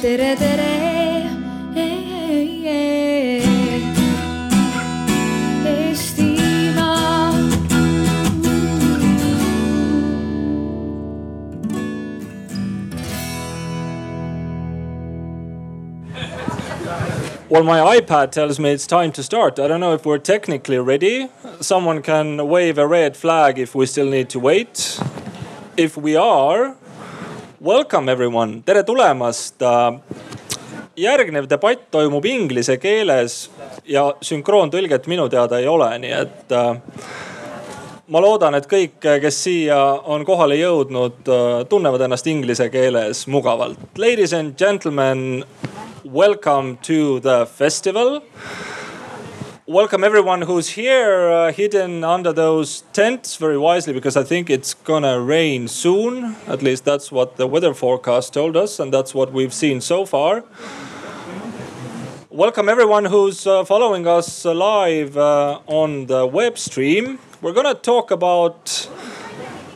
tere, tere eh, eh, eh.. Well, my iPad tells me it's time to start. I don't know if we're technically ready. Someone can wave a red flag if we still need to wait. If we are, welcome everyone, tere tulemast. järgnev debatt toimub inglise keeles ja sünkroontõlget minu teada ei ole, nii et äh, ma loodan, et kõik, kes siia on kohale jõudnud, tunnevad ennast inglise keeles mugavalt. Ladies and gentlemen, welcome to the festival. Welcome everyone who's here, uh, hidden under those tents very wisely because I think it's gonna rain soon. At least that's what the weather forecast told us, and that's what we've seen so far. Welcome everyone who's uh, following us live uh, on the web stream. We're gonna talk about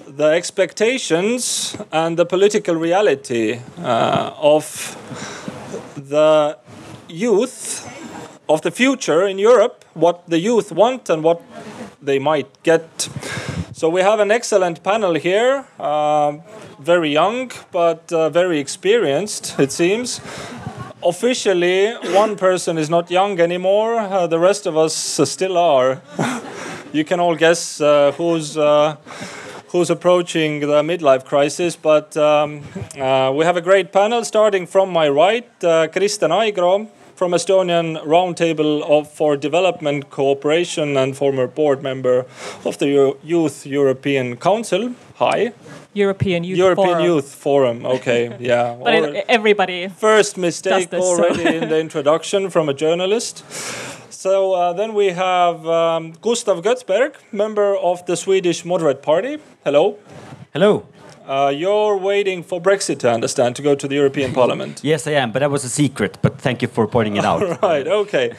the expectations and the political reality uh, of the youth of the future in Europe, what the youth want and what they might get. So we have an excellent panel here, uh, very young but uh, very experienced, it seems. Officially, one person is not young anymore. Uh, the rest of us uh, still are. you can all guess uh, who's uh, who's approaching the midlife crisis. But um, uh, we have a great panel starting from my right, uh, Kristen Aigro from Estonian Roundtable of for Development Cooperation and former board member of the Eu- Youth European Council. Hi. European Youth European Forum. Youth Forum. Okay, yeah. But Alre- it, everybody. First mistake Does this, so- already in the introduction from a journalist. So uh, then we have um, Gustav Götzberg, member of the Swedish Moderate Party. Hello. Hello. Uh, you're waiting for Brexit, I understand, to go to the European Parliament. Yes, I am, but that was a secret. But thank you for pointing it out. Right, okay.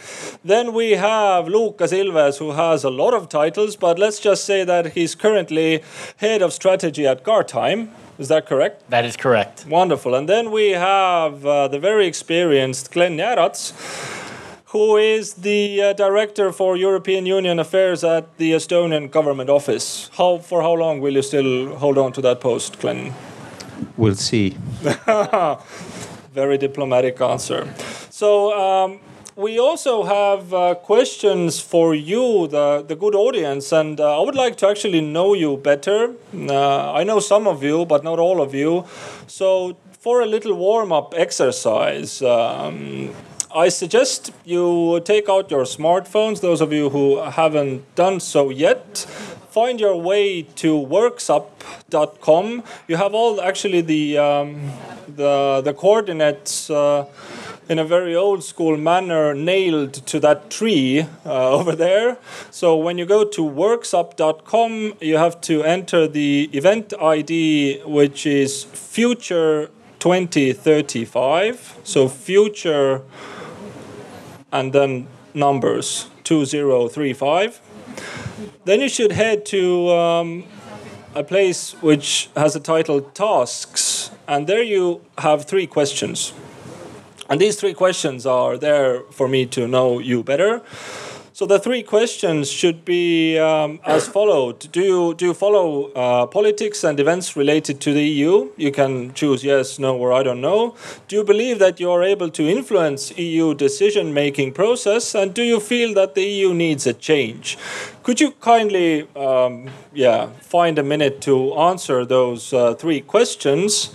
Then we have Lukas Ilves, who has a lot of titles, but let's just say that he's currently head of strategy at Guardtime. Is that correct? That is correct. Wonderful. And then we have uh, the very experienced Glenn Jäärats, who is the uh, director for European Union affairs at the Estonian government office. How for how long will you still hold on to that post, Glenn? We'll see. Very diplomatic answer. So. Um, we also have uh, questions for you, the, the good audience, and uh, I would like to actually know you better. Uh, I know some of you, but not all of you. So, for a little warm up exercise, um, I suggest you take out your smartphones, those of you who haven't done so yet. Find your way to worksup.com. You have all actually the, um, the, the coordinates. Uh, in a very old school manner nailed to that tree uh, over there. So when you go to worksup.com, you have to enter the event ID, which is future 2035. So future and then numbers 2035. Then you should head to um, a place which has a title Tasks, and there you have three questions. And these three questions are there for me to know you better. So the three questions should be um, as followed: Do you do you follow uh, politics and events related to the EU? You can choose yes, no, or I don't know. Do you believe that you are able to influence EU decision-making process, and do you feel that the EU needs a change? Could you kindly, um, yeah, find a minute to answer those uh, three questions?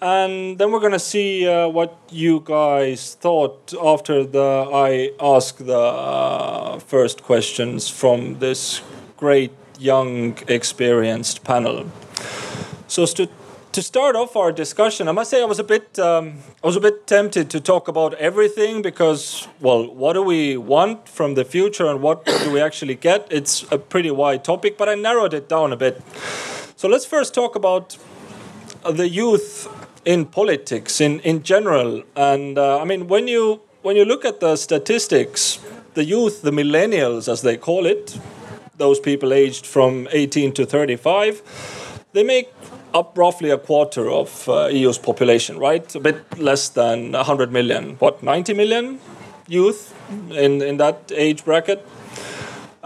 And then we're gonna see uh, what you guys thought after the I ask the uh, first questions from this great young experienced panel. So to to start off our discussion, I must say I was a bit um, I was a bit tempted to talk about everything because well, what do we want from the future and what do we actually get? It's a pretty wide topic, but I narrowed it down a bit. So let's first talk about the youth in politics in, in general. And uh, I mean, when you when you look at the statistics, the youth, the millennials as they call it, those people aged from 18 to 35, they make up roughly a quarter of uh, EU's population, right? A bit less than 100 million. What, 90 million youth in, in that age bracket?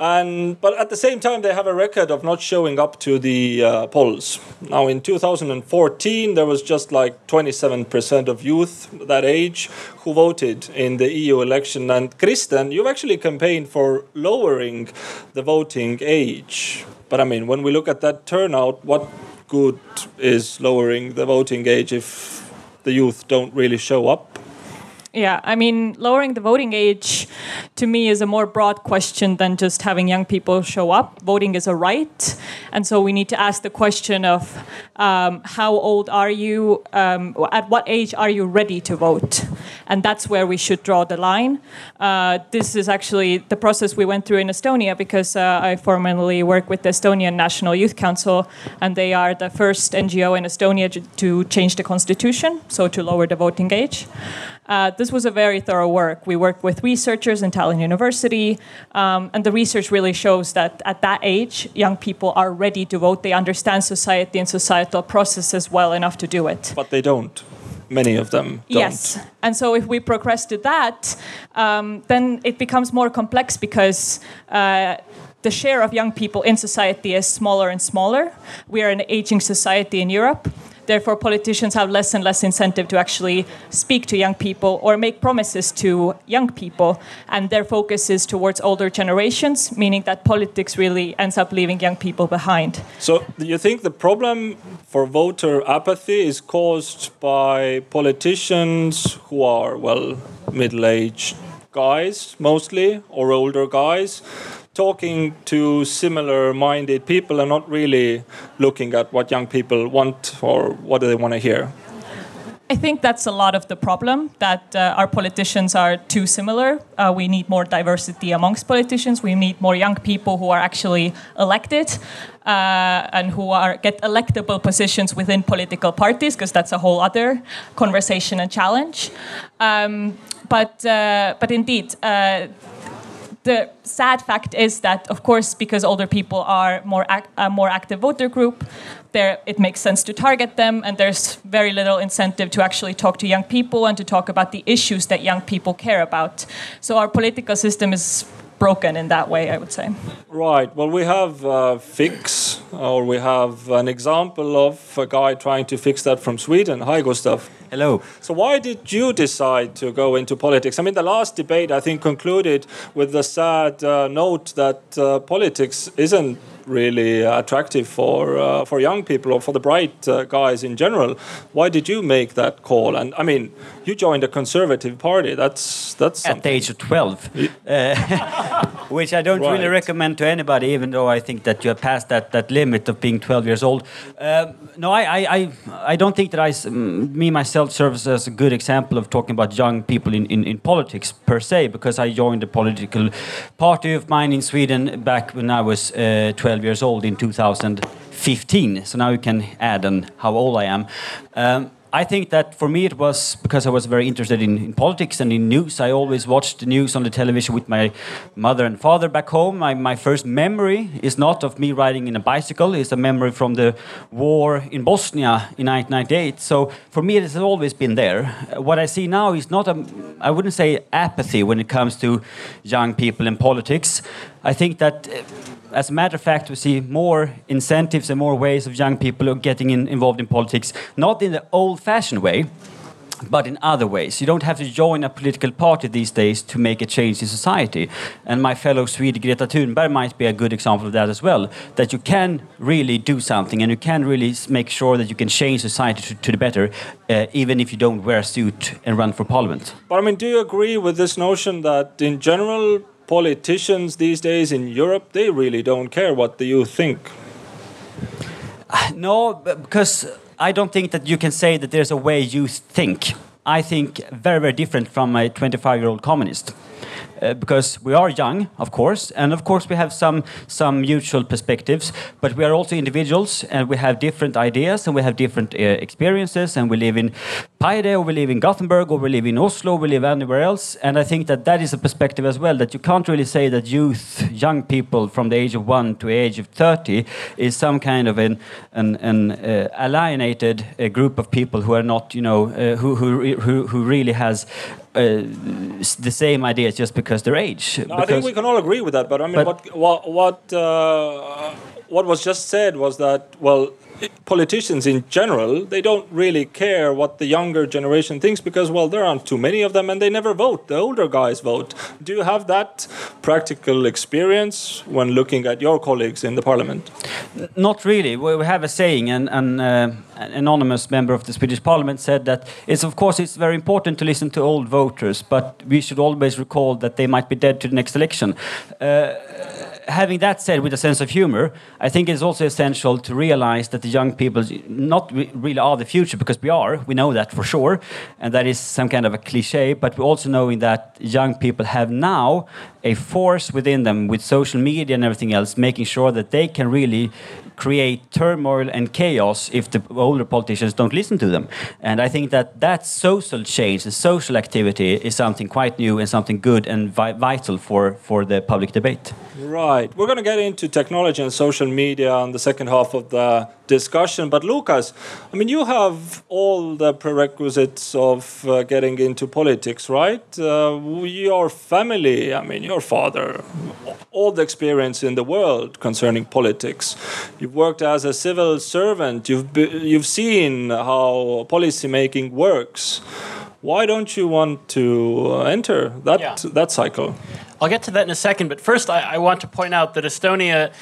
And, but at the same time, they have a record of not showing up to the uh, polls. Now, in 2014, there was just like 27% of youth that age who voted in the EU election. And Kristen, you've actually campaigned for lowering the voting age. But I mean, when we look at that turnout, what good is lowering the voting age if the youth don't really show up? Yeah, I mean, lowering the voting age to me is a more broad question than just having young people show up. Voting is a right. And so we need to ask the question of um, how old are you? Um, at what age are you ready to vote? And that's where we should draw the line. Uh, this is actually the process we went through in Estonia because uh, I formerly work with the Estonian National Youth Council, and they are the first NGO in Estonia to change the constitution, so to lower the voting age. Uh, this was a very thorough work. We worked with researchers in Tallinn University, um, and the research really shows that at that age, young people are ready to vote. They understand society and societal processes well enough to do it. But they don't. Many of them don't. Yes. And so if we progress to that, um, then it becomes more complex because. Uh, the share of young people in society is smaller and smaller. We are an aging society in Europe. Therefore, politicians have less and less incentive to actually speak to young people or make promises to young people. And their focus is towards older generations, meaning that politics really ends up leaving young people behind. So, do you think the problem for voter apathy is caused by politicians who are, well, middle aged guys mostly, or older guys? Talking to similar minded people and not really looking at what young people want or what do they want to hear? I think that's a lot of the problem that uh, our politicians are too similar. Uh, we need more diversity amongst politicians. We need more young people who are actually elected uh, and who are get electable positions within political parties, because that's a whole other conversation and challenge. Um, but uh, but indeed uh, the sad fact is that, of course, because older people are more a more active voter group, it makes sense to target them, and there's very little incentive to actually talk to young people and to talk about the issues that young people care about. So our political system is broken in that way, I would say. Right. Well, we have a fix, or we have an example of a guy trying to fix that from Sweden. Hi, Gustav. Hello. So, why did you decide to go into politics? I mean, the last debate, I think, concluded with the sad uh, note that uh, politics isn't really attractive for uh, for young people or for the bright uh, guys in general. Why did you make that call? And I mean, you joined a conservative party. That's that's at the age of twelve, uh, which I don't right. really recommend to anybody, even though I think that you have passed that that limit of being twelve years old. Um, no, I, I I don't think that I me myself serves as a good example of talking about young people in, in, in politics per se, because I joined a political party of mine in Sweden back when I was uh, 12 12 years old in 2015. So now you can add on how old I am. Um, I think that for me it was because I was very interested in, in, politics and in news. I always watched the news on the television with my mother and father back home. My, my first memory is not of me riding in a bicycle, it's a memory from the war in Bosnia in 1998. So for me it has always been there. What I see now is not a, I wouldn't say apathy when it comes to young people in politics. I think that as a matter of fact, we see more incentives and more ways of young people getting in, involved in politics, not in the old fashioned way, but in other ways. You don't have to join a political party these days to make a change in society. And my fellow Swede Greta Thunberg might be a good example of that as well. That you can really do something and you can really make sure that you can change society to, to the better, uh, even if you don't wear a suit and run for parliament. But I mean, do you agree with this notion that in general politicians these days in Europe, they really don't care what the youth think. No, because I don't think that you can say that there's a way youth think. I think very, very different from a 25 year old communist. Uh, because we are young, of course, and of course we have some some mutual perspectives, but we are also individuals, and we have different ideas, and we have different uh, experiences, and we live in Paide, or we live in Gothenburg, or we live in Oslo, we live anywhere else, and I think that that is a perspective as well that you can't really say that youth, young people from the age of one to the age of 30 is some kind of an, an, an uh, alienated uh, group of people who are not, you know, uh, who, who, who, who really has uh, the same ideas just because their age. No, I think we can all agree with that. But I mean, but what what what, uh, what was just said was that well, politicians in general they don't really care what the younger generation thinks because well there aren't too many of them and they never vote. The older guys vote. Do you have that practical experience when looking at your colleagues in the parliament? Not really. We have a saying and, and uh, an anonymous member of the swedish parliament said that it's of course it's very important to listen to old voters but we should always recall that they might be dead to the next election. Uh, having that said, with a sense of humor, I think it's also essential to realize that the young people not re really are the future because we are. We know that for sure, and that is some kind of a cliche. But we also knowing that young people have now a force within them with social media and everything else, making sure that they can really create turmoil and chaos if the older politicians don't listen to them. And I think that that social change, the social activity, is something quite new and something good and vi vital for, for the public debate. Right. We're going to get into technology and social media in the second half of the discussion. But Lukas, I mean, you have all the prerequisites of uh, getting into politics, right? Uh, your family, I mean, your father, all the experience in the world concerning politics. You've worked as a civil servant. You've you've seen how policy making works. Why don't you want to uh, enter that yeah. that cycle? I'll get to that in a second, but first I, I want to point out that Estonia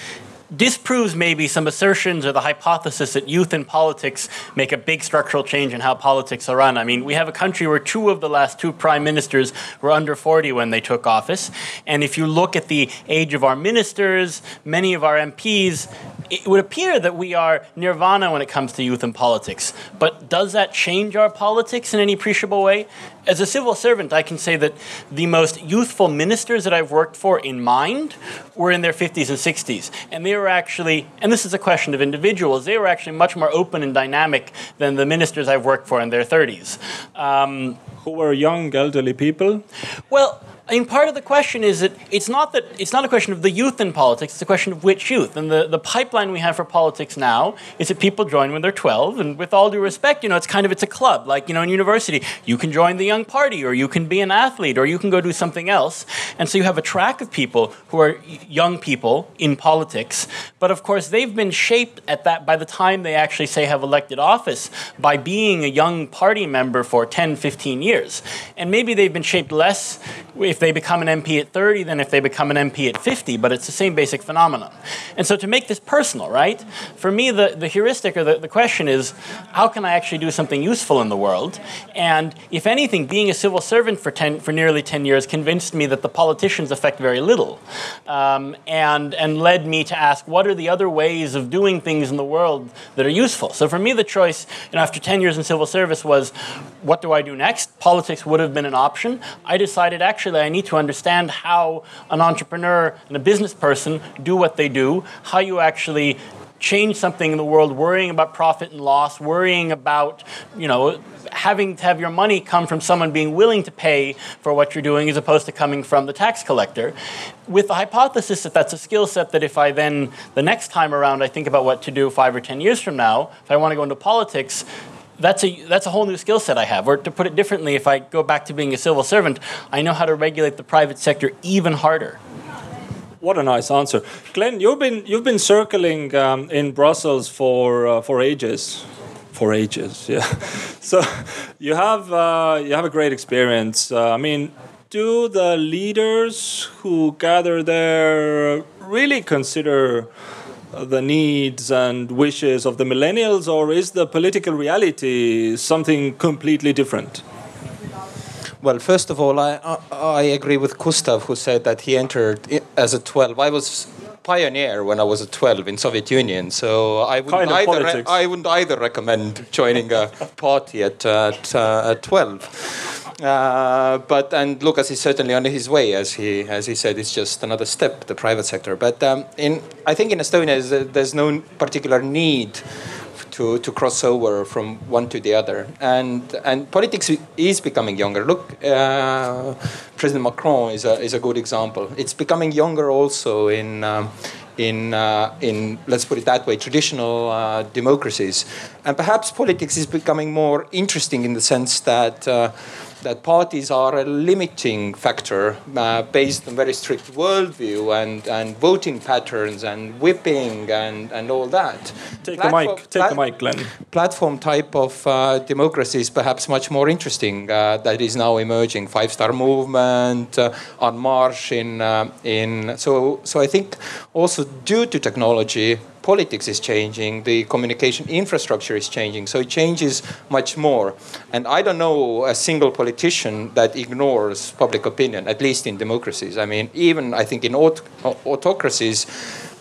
disproves maybe some assertions or the hypothesis that youth in politics make a big structural change in how politics are run. I mean, we have a country where two of the last two prime ministers were under 40 when they took office. And if you look at the age of our ministers, many of our MPs, it would appear that we are nirvana when it comes to youth in politics. But does that change our politics in any appreciable way? As a civil servant, I can say that the most youthful ministers that I've worked for in mind were in their 50s and 60s. And they were actually, and this is a question of individuals, they were actually much more open and dynamic than the ministers I've worked for in their 30s. Um, Who were young, elderly people? Well, I mean, part of the question is that it's not that it's not a question of the youth in politics; it's a question of which youth. And the, the pipeline we have for politics now is that people join when they're 12. And with all due respect, you know, it's kind of it's a club. Like you know, in university, you can join the young party, or you can be an athlete, or you can go do something else. And so you have a track of people who are young people in politics. But of course, they've been shaped at that by the time they actually say have elected office by being a young party member for 10, 15 years. And maybe they've been shaped less if if they become an MP at 30 than if they become an MP at 50, but it's the same basic phenomenon. And so to make this personal, right, for me, the, the heuristic or the, the question is how can I actually do something useful in the world? And if anything, being a civil servant for, 10, for nearly 10 years convinced me that the politicians affect very little um, and, and led me to ask what are the other ways of doing things in the world that are useful? So for me, the choice, you know, after 10 years in civil service was what do I do next? Politics would have been an option. I decided actually I need to understand how an entrepreneur and a business person do what they do, how you actually change something in the world, worrying about profit and loss, worrying about, you know, having to have your money come from someone being willing to pay for what you're doing as opposed to coming from the tax collector. With the hypothesis that that's a skill set that if I then, the next time around, I think about what to do five or ten years from now, if I want to go into politics, that's a that's a whole new skill set I have. Or to put it differently, if I go back to being a civil servant, I know how to regulate the private sector even harder. What a nice answer, Glenn. You've been you've been circling um, in Brussels for uh, for ages, for ages. Yeah, so you have uh, you have a great experience. Uh, I mean, do the leaders who gather there really consider? The needs and wishes of the millennials, or is the political reality something completely different? Well, first of all, I, I, agree with Gustav, who said that he entered as a 12. I was pioneer when I was a 12 in Soviet Union, so I wouldn't, kind of either, I wouldn't either recommend joining a party at, at, uh, at 12. Uh, but and Lukas is certainly on his way, as he as he said, it's just another step, the private sector. But um, in I think in Estonia there's no particular need to, to cross over from one to the other. And, and politics is becoming younger. Look, uh, President Macron is a, is a good example. It's becoming younger also in, um, in, uh, in, let's put it that way, traditional uh, democracies. And perhaps politics is becoming more interesting in the sense that uh, that parties are a limiting factor uh, based on very strict worldview and, and voting patterns and whipping and, and all that. Take platform, the mic, take the mic, Glenn. Platform type of uh, democracy is perhaps much more interesting uh, that is now emerging. Five Star Movement, uh, En Marche in, uh, in so so I think also due to technology politics is changing, the communication infrastructure is changing, so it changes much more. And I don't know a single politician that ignores public opinion, at least in democracies. I mean, even I think in aut- autocracies,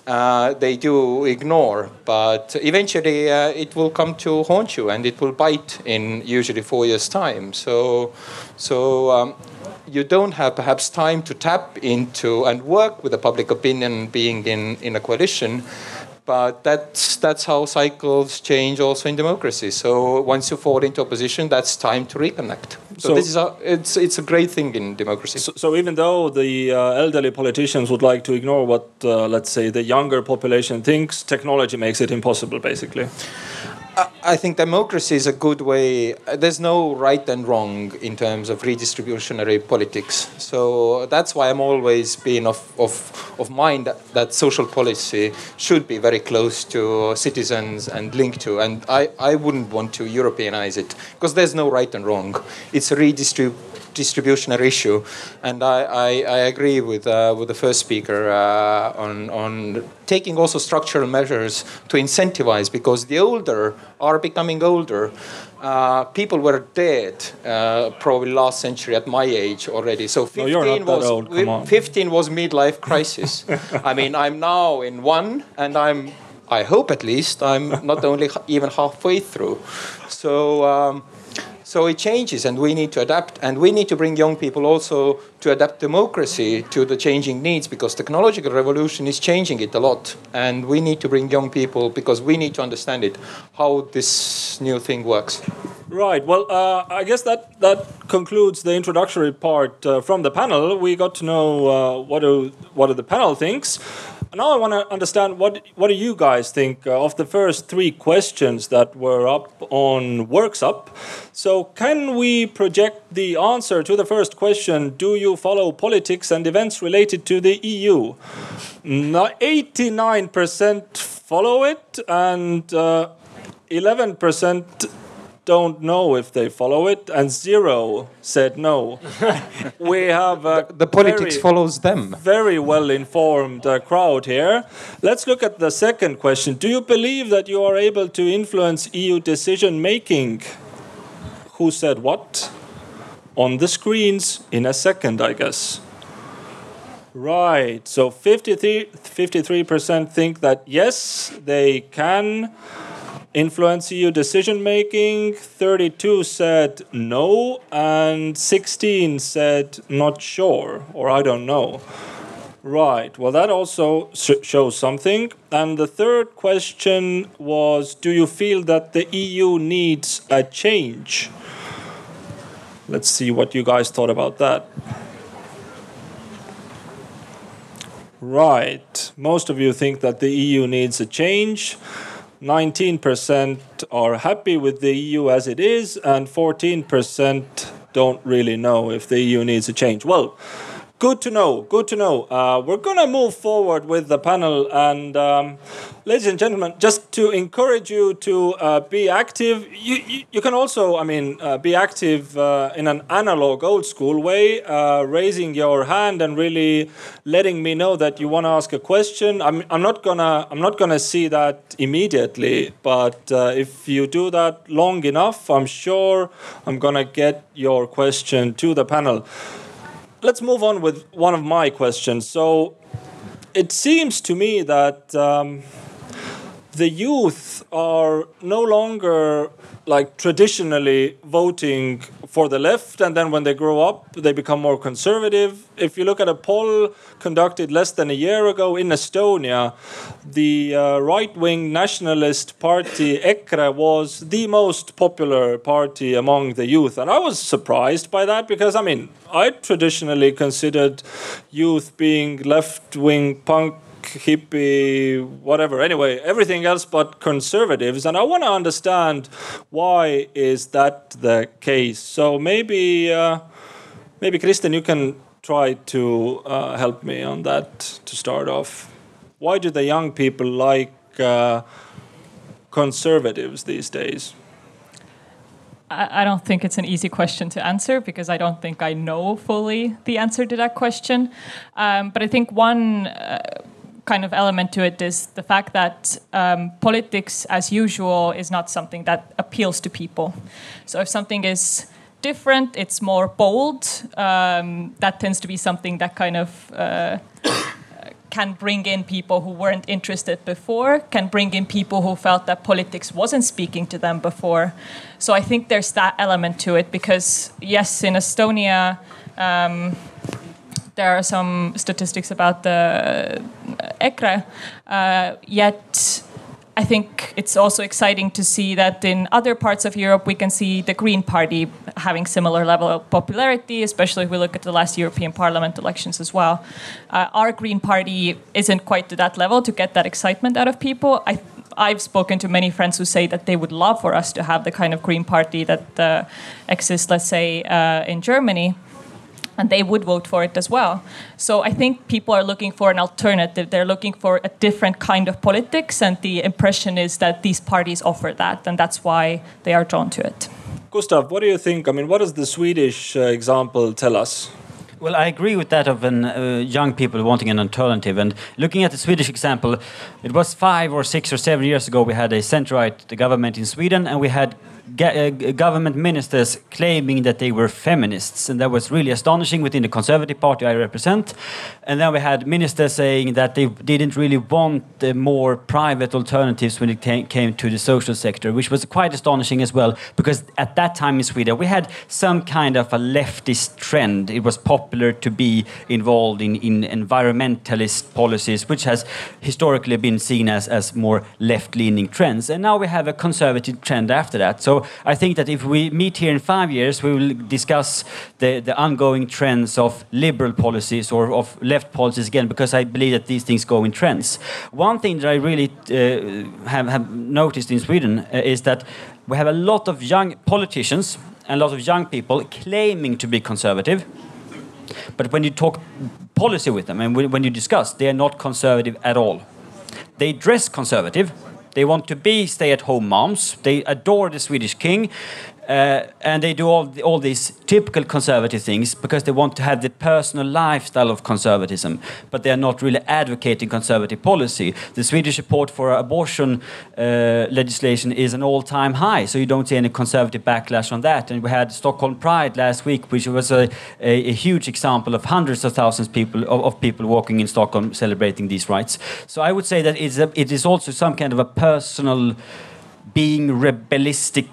uh, they do ignore, but eventually uh, it will come to haunt you and it will bite in usually four years' time. So, so um, you don't have perhaps time to tap into and work with the public opinion being in, in a coalition but that's that's how cycles change also in democracy. So once you fall into opposition, that's time to reconnect. So, so this is a it's it's a great thing in democracy. So, so even though the uh, elderly politicians would like to ignore what uh, let's say the younger population thinks, technology makes it impossible, basically. I think democracy is a good way. There's no right and wrong in terms of redistributionary politics. So that's why I'm always been of, of, of mind that, that social policy should be very close to citizens and linked to. And I, I wouldn't want to Europeanize it because there's no right and wrong. It's redistribution distributionary issue, and I, I, I agree with uh, with the first speaker uh, on on taking also structural measures to incentivize because the older are becoming older. Uh, people were dead uh, probably last century at my age already. So 15 no, was 15 was midlife crisis. I mean, I'm now in one, and I'm I hope at least I'm not only even halfway through. So. Um, so it changes, and we need to adapt, and we need to bring young people also to adapt democracy to the changing needs because technological revolution is changing it a lot, and we need to bring young people because we need to understand it how this new thing works. Right. Well, uh, I guess that that concludes the introductory part uh, from the panel. We got to know uh, what do what do the panel thinks. Now I want to understand what what do you guys think uh, of the first three questions that were up on WorksUp. So can we project the answer to the first question? Do you follow politics and events related to the EU? Eighty-nine percent follow it, and uh, eleven percent don't know if they follow it, and zero said no. we have the, the, politics very, follows them. Very well informed uh, crowd here. Let's look at the second question. Do you believe that you are able to influence EU decision making? Who said what? On the screens in a second, I guess. Right. So 53 percent think that yes, they can influence EU decision making. 32 said no, and 16 said not sure, or I don't know. Right, well, that also shows something. And the third question was Do you feel that the EU needs a change? Let's see what you guys thought about that. Right, most of you think that the EU needs a change. 19% are happy with the EU as it is, and 14% don't really know if the EU needs a change. Well, Good to know. Good to know. Uh, we're going to move forward with the panel. And, um, ladies and gentlemen, just to encourage you to uh, be active, you, you, you, can also, I mean, uh, be active uh, in an analog, old school way, uh, raising your hand and really letting me know that you want to ask a question. I'm, I'm not gonna I'm not gonna see that immediately, but uh, if you do that long enough, I'm sure I'm gonna get your question to the panel let's move on with one of my questions. So it seems to me that um, the youth are no longer like traditionally voting for the left and then when they grow up they become more conservative. If you look at a poll conducted less than a year ago in estonia the uh, right-wing nationalist party ekre was the most popular party among the youth. And i was surprised by that because i mean i traditionally considered youth being left-wing punk hippie, whatever. Anyway, everything else but conservatives, and I want to understand why is that the case. So maybe, uh, maybe Kristen, you can try to uh, help me on that to start off. Why do the young people like uh, conservatives these days? I don't think it's an easy question to answer because I don't think I know fully the answer to that question. Um, but I think one uh, kind of element to it is the fact that um, politics, as usual, is not something that appeals to people. So if something is different, it's more bold. Um, that tends to be something that kind of uh, can bring in people who weren't interested before, can bring in people who felt that politics wasn't speaking to them before. So I think there's that element to it because, yes, in Estonia, um, there are some statistics about the EKRE, uh, yet I think it's also exciting to see that in other parts of Europe we can see the Green Party having similar level of popularity, especially if we look at the last European Parliament elections as well. Uh, our Green Party isn't quite to that level to get that excitement out of people. I, I've spoken to many friends who say that they would love for us to have the kind of Green Party that uh, exists, let's say, uh, in Germany and they would vote for it as well. So I think people are looking for an alternative. They're looking for a different kind of politics, and the impression is that these parties offer that, and that's why they are drawn to it. Gustav, what do you think? I mean, what does the Swedish uh, example tell us? Well, I agree with that of an, uh, young people wanting an alternative. And looking at the Swedish example, it was five or six or seven years ago we had a centre-right government in Sweden, and we had Uh, government ministers claiming that they were feminists, and that was really astonishing within the Conservative Party I represent. And then we had ministers saying that they didn't really want the more private alternatives when it came to the social sector, which was quite astonishing as well, because at that time in Sweden we had some kind of a leftist trend. It was popular to be involved in, in environmentalist policies, which has historically been seen as, as more left-leaning trends. And now we have a conservative trend after that. So I think that if we meet here in five years, we will discuss the, the ongoing trends of liberal policies or of left policies again, because I believe that these things go in trends. One thing that I really uh, have, have noticed in Sweden uh, is that we have a lot of young politicians and a lot of young people claiming to be conservative. But when you talk policy with them and when you discuss, they are not conservative at all. They dress conservative, they want to be stay-at-home moms. They adore the Swedish king, uh, and they do all, all these typical conservative things because they want to have the personal lifestyle of conservatism, but they are not really advocating conservative policy. The Swedish support for abortion uh, legislation is an all-time high, so you don't see any conservative backlash on that. And we had Stockholm Pride last week, which was a, a, a huge example of hundreds of thousands people, of, of, people walking in Stockholm celebrating these rights. So I would say that it's a, it is also some kind of a personal being rebellistic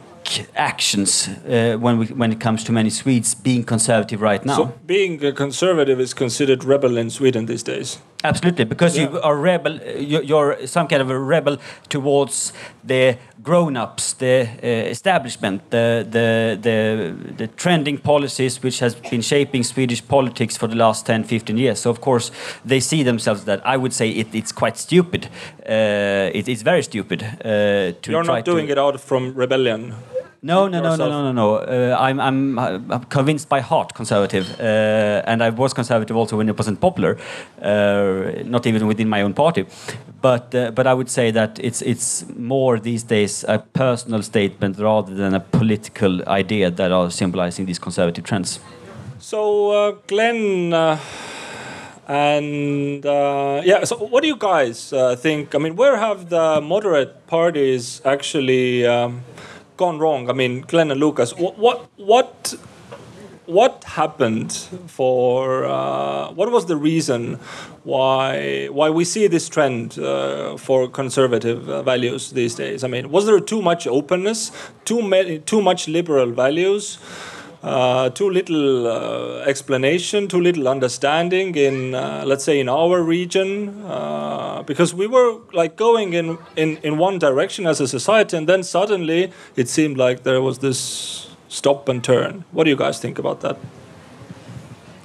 actions uh, when we, when it comes to many Swedes being conservative right now. So being a conservative is considered rebel in Sweden these days. Absolutely, because yeah. you are rebel. You're some kind of a rebel towards the grown-ups, the uh, establishment, the, the the the trending policies which has been shaping Swedish politics for the last 10, 15 years. So of course they see themselves that I would say it, it's quite stupid. Uh, it, it's very stupid uh, to. You're not doing it out from rebellion. No, no, no, no, no, no, no. Uh, I'm, I'm, I'm convinced by heart conservative, uh, and I was conservative also when it wasn't popular, uh, not even within my own party. But uh, but I would say that it's it's more these days a personal statement rather than a political idea that are symbolizing these conservative trends. So uh, Glenn. Uh, and yeah, so what do you guys think? I mean, where have the moderate parties actually um, gone wrong? I mean, Glenn and Lukas, what what, what what happened for uh, what was the reason why why we see this trend uh, for conservative uh, values these days? I mean, was there too much openness, too many, too much liberal values? Uh, too little uh, explanation, too little understanding in, uh, let's say, in our region, uh, because we were like going in, in, in one direction as a society, and then suddenly it seemed like there was this stop and turn. What do you guys think about that?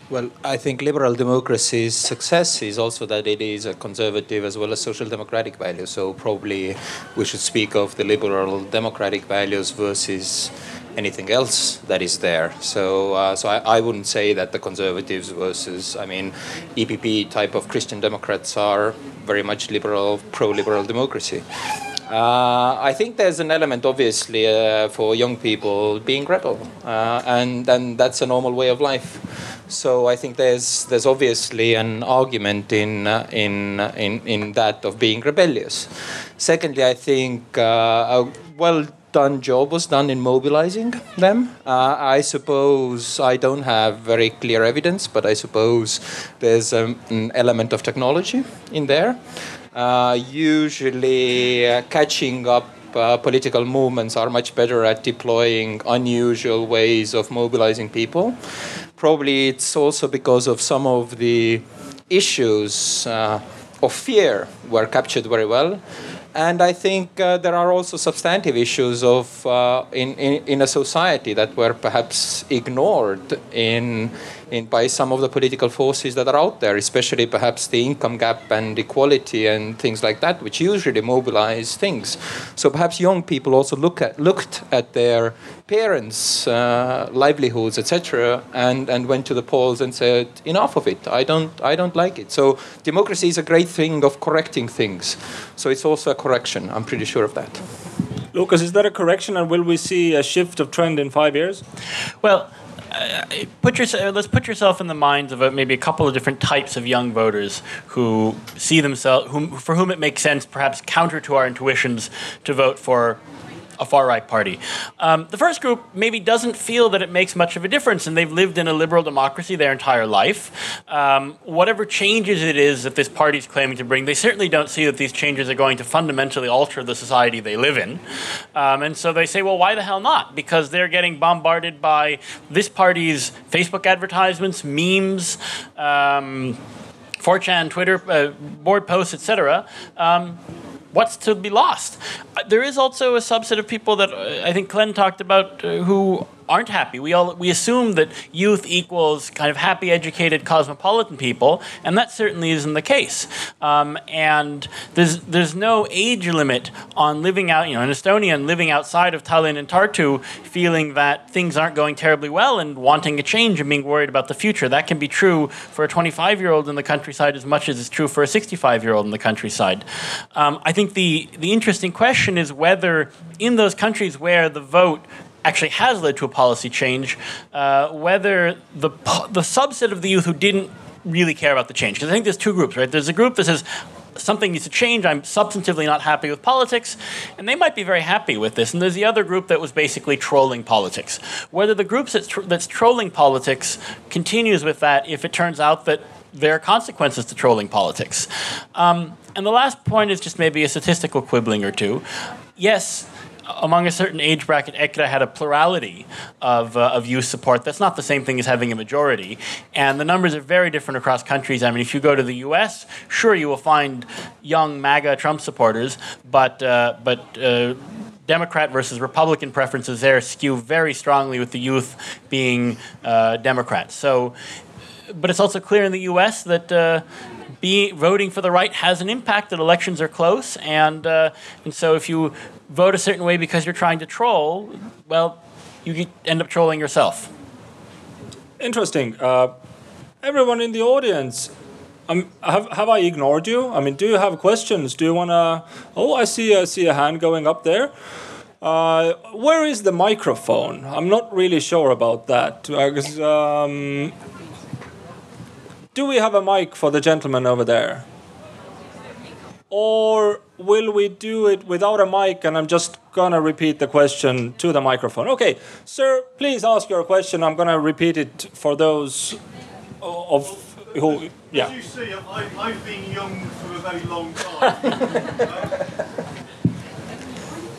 Well, I think liberal democracy's success is also that it is a conservative as well as social democratic value. So probably we should speak of the liberal democratic values versus anything else that is there. So, uh, so I, I, wouldn't say that the conservatives versus, I mean, EPP type of Christian Democrats are very much liberal, pro-liberal democracy. Uh, I think there's an element, obviously, uh, for young people being rebel, uh, and and that's a normal way of life. So I think there's there's obviously an argument in uh, in in in that of being rebellious. Secondly, I think uh, a well done job was done in mobilizing them. Uh, I suppose I don't have very clear evidence, but I suppose there's um, an element of technology in there. Uh, usually, uh, catching up uh, political movements are much better at deploying unusual ways of mobilizing people. Probably it's also because of some of the issues uh, of fear were captured very well. And I think uh, there are also substantive issues of uh, in, in, in a society that were perhaps ignored in in, by some of the political forces that are out there, especially perhaps the income gap and equality and things like that, which usually mobilize things. So perhaps young people also look at, looked at their parents' uh, livelihoods, etc., and, and went to the polls and said, enough of it. I don't, I don't like it. So democracy is a great thing of correcting things. So it's also a correction. I'm pretty sure of that. Lukas, is that a correction, and will we see a shift of trend in five years? Well, uh, put yourself, let's put yourself in the minds of a, maybe a couple of different types of young voters who see themselves, whom, for whom it makes sense, perhaps counter to our intuitions, to vote for a far right party. Um, the first group maybe doesn't feel that it makes much of a difference, and they've lived in a liberal democracy their entire life. Um, whatever changes it is that this party is claiming to bring, they certainly don't see that these changes are going to fundamentally alter the society they live in. Um, and so they say, well, why the hell not? Because they're getting bombarded by this party's Facebook advertisements, memes. Um, 4chan, Twitter, uh, board posts, etc. Um, what's to be lost? Uh, there is also a subset of people that uh, I think Glenn talked about uh, who aren't happy. We all we assume that youth equals kind of happy, educated, cosmopolitan people, and that certainly isn't the case. Um, and there's there's no age limit on living out. You know, an Estonian living outside of Tallinn and Tartu, feeling that things aren't going terribly well and wanting a change and being worried about the future. That can be true for a 25 year old in the countryside as much as it's true for a 65 year old in the countryside. Um, I think the the interesting question is whether in those countries where the vote actually has led to a policy change, uh, whether the, the subset of the youth who didn't really care about the change. Because I think there's two groups, right? There's a group that says, something needs to change. I'm substantively not happy with politics. And they might be very happy with this. And there's the other group that was basically trolling politics. Whether the group that's, that's trolling politics continues with that if it turns out that there are consequences to trolling politics. Um, and the last point is just maybe a statistical quibbling or two. Yes, among a certain age bracket, EKRE had a plurality of, uh, of youth support. That's not the same thing as having a majority. And the numbers are very different across countries. I mean, if you go to the US, sure, you will find young MAGA Trump supporters, but, uh, but uh, Democrat versus Republican preferences there skew very strongly with the youth being uh, Democrats. So, but it's also clear in the US that uh, be, voting for the right has an impact that elections are close and uh, and so if you vote a certain way because you're trying to troll, well, you end up trolling yourself. Interesting. Uh, everyone in the audience, um, have, have I ignored you? I mean, do you have questions? Do you want to? Oh, I see, I see a hand going up there. Uh, where is the microphone? I'm not really sure about that. Uh, um, do we have a mic for the gentleman over there? Or will we do it without a mic and I'm just gonna repeat the question to the microphone? Okay, sir, please ask your question. I'm gonna repeat it for those uh, of who, yeah. As you see, I, I've been young for a very long time.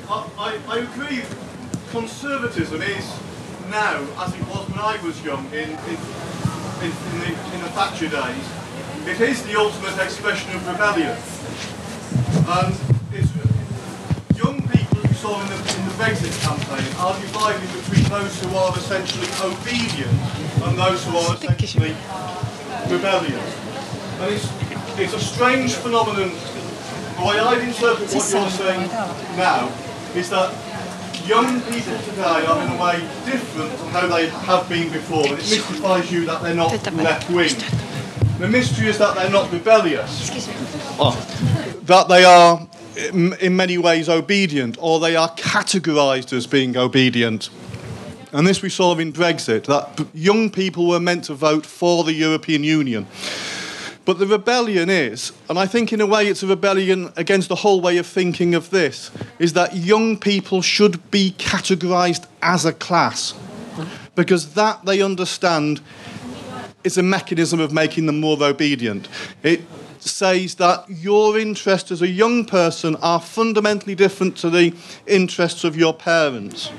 I, I, I agree, conservatism is now, as it was when I was young, in, in, in, in, the, in the Thatcher days, it is the ultimate expression of rebellion. And it's, young people you saw in the, in the Brexit campaign are divided between those who are essentially obedient and those who are essentially rebellious. And it's, it's a strange phenomenon. The way I'd interpret what you're saying now is that young people today are in a way different from how they have been before. And it mystifies you that they're not left wing. The mystery is that they're not rebellious. Oh. That they are in many ways obedient, or they are categorised as being obedient. And this we saw in Brexit, that young people were meant to vote for the European Union. But the rebellion is, and I think in a way it's a rebellion against the whole way of thinking of this, is that young people should be categorised as a class. Because that they understand is a mechanism of making them more obedient. It says that your interests as a young person are fundamentally different to the interests of your parents.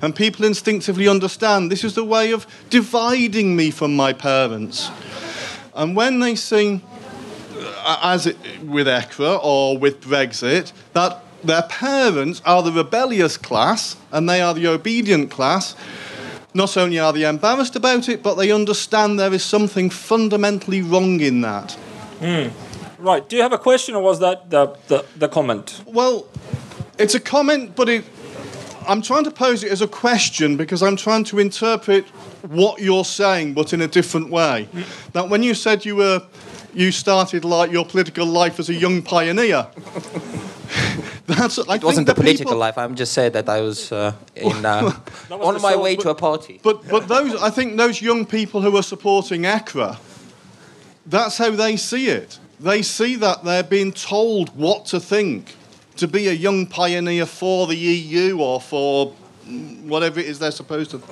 And people instinctively understand this is the way of dividing me from my parents. And when they uh, as it, with EKRE or with Brexit, that their parents are the rebellious class and they are the obedient class, not only are they embarrassed about it, but they understand there is something fundamentally wrong in that. Mm. Right. Do you have a question, or was that the, the, the comment? Well, it's a comment, but it, I'm trying to pose it as a question because I'm trying to interpret what you're saying, but in a different way. That when you said you were, you started like your political life as a young pioneer. That's, I it wasn't a political people, life. I'm just saying that I was uh, in, uh, on my way but, to a party. But but those I think those young people who are supporting EKRE, that's how they see it. They see that they're being told what to think to be a young pioneer for the EU or for whatever it is they're supposed to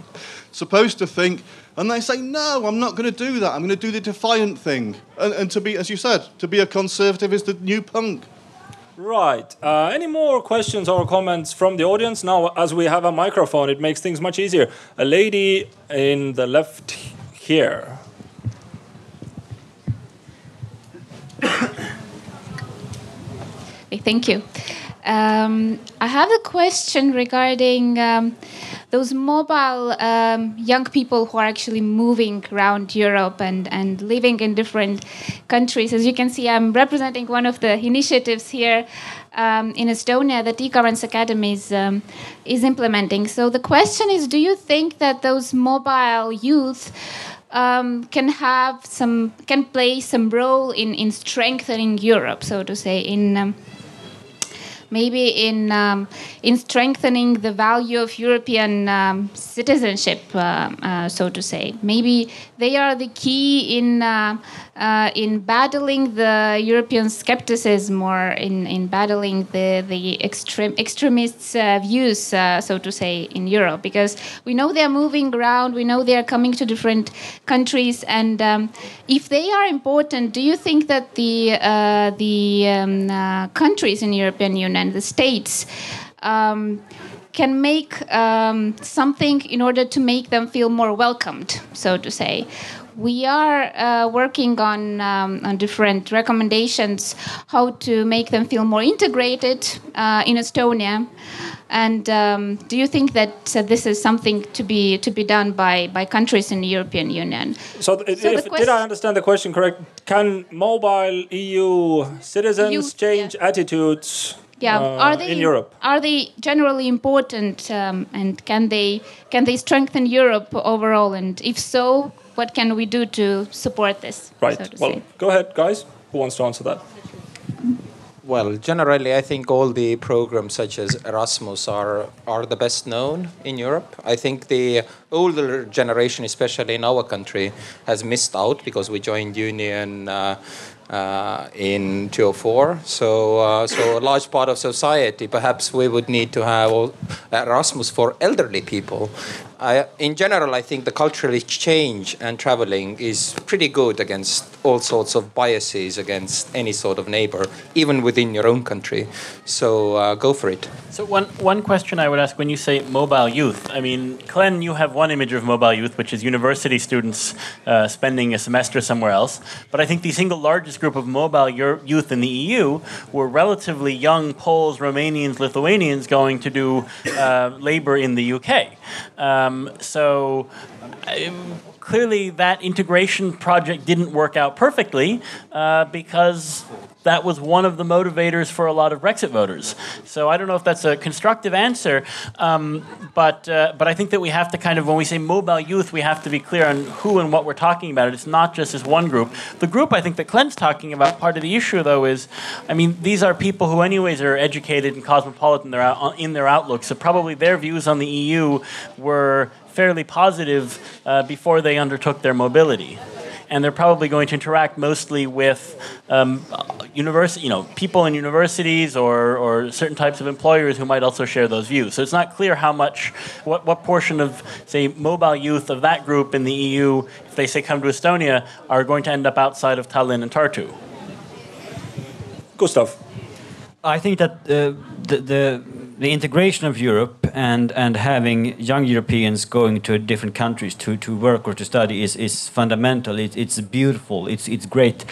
supposed to think and they say no i'm not going to do that i'm going to do the defiant thing and, and to be as you said to be a conservative is the new punk Right. Uh, any more questions or comments from the audience? Now, as we have a microphone, it makes things much easier. A lady in the left here. Thank you. Um, I have a question regarding um, those mobile um, young people who are actually moving around Europe and, and living in different countries. As you can see, I'm representing one of the initiatives here um, in Estonia that e-governance academy is, um, is implementing. So the question is, do you think that those mobile youth um, can have some can play some role in in strengthening Europe, so to say, in um, maybe in um, in strengthening the value of European um, citizenship, uh, uh, so to say. Maybe they are the key in uh, uh in battling the European skepticism or in, in battling the the extreme extremists' uh, views, uh, so to say, in Europe. Because we know they are moving around, we know they are coming to different countries, and um, if they are important, do you think that the the um, countries in the European Union the states um, can make um, something in order to make them feel more welcomed, so to say. We are uh, working on, um, on different recommendations how to make them feel more integrated uh, in Estonia. And um, do you think that uh, this is something to be to be done by, by countries in the European Union? So, so if, did I understand the question correct? Can mobile EU citizens EU, change yeah. attitudes yeah uh, are they in Europe are they generally important um, and can they can they strengthen Europe overall and if so what can we do to support this right so well say? go ahead guys who wants to answer that well, generally, I think all the programs such as Erasmus are are the best known in Europe. I think the older generation, especially in our country, has missed out because we joined Union uh, uh, in 204. So, uh, so a large part of society, perhaps we would need to have Erasmus for elderly people, I, in general, I think the cultural exchange and traveling is pretty good against all sorts of biases against any sort of neighbor, even within your own country. So uh, go for it. So one one question I would ask when you say mobile youth, I mean, Glenn, you have one image of mobile youth, which is university students uh, spending a semester somewhere else. But I think the single largest group of mobile youth in the EU were relatively young Poles, Romanians, Lithuanians going to do uh, labor in the UK. Um, so um, clearly, that integration project didn't work out perfectly uh, because that was one of the motivators for a lot of Brexit voters. So I don't know if that's a constructive answer, um, but uh, but I think that we have to kind of when we say mobile youth, we have to be clear on who and what we're talking about. It's not just this one group. The group I think that Glenn's talking about, part of the issue though is, I mean, these are people who anyways are educated and cosmopolitan in their outlook. So probably their views on the EU were fairly positive uh, before they undertook their mobility and they're probably going to interact mostly with um, university, you know, people in universities or, or certain types of employers who might also share those views. So it's not clear how much, what, what portion of, say, mobile youth of that group in the EU, if they say come to Estonia, are going to end up outside of Tallinn and Tartu. Gustav. I think that uh, the, the the integration of Europe and and having young Europeans going to different countries to, to work or to study is, is fundamental. It, it's beautiful. It's it's great.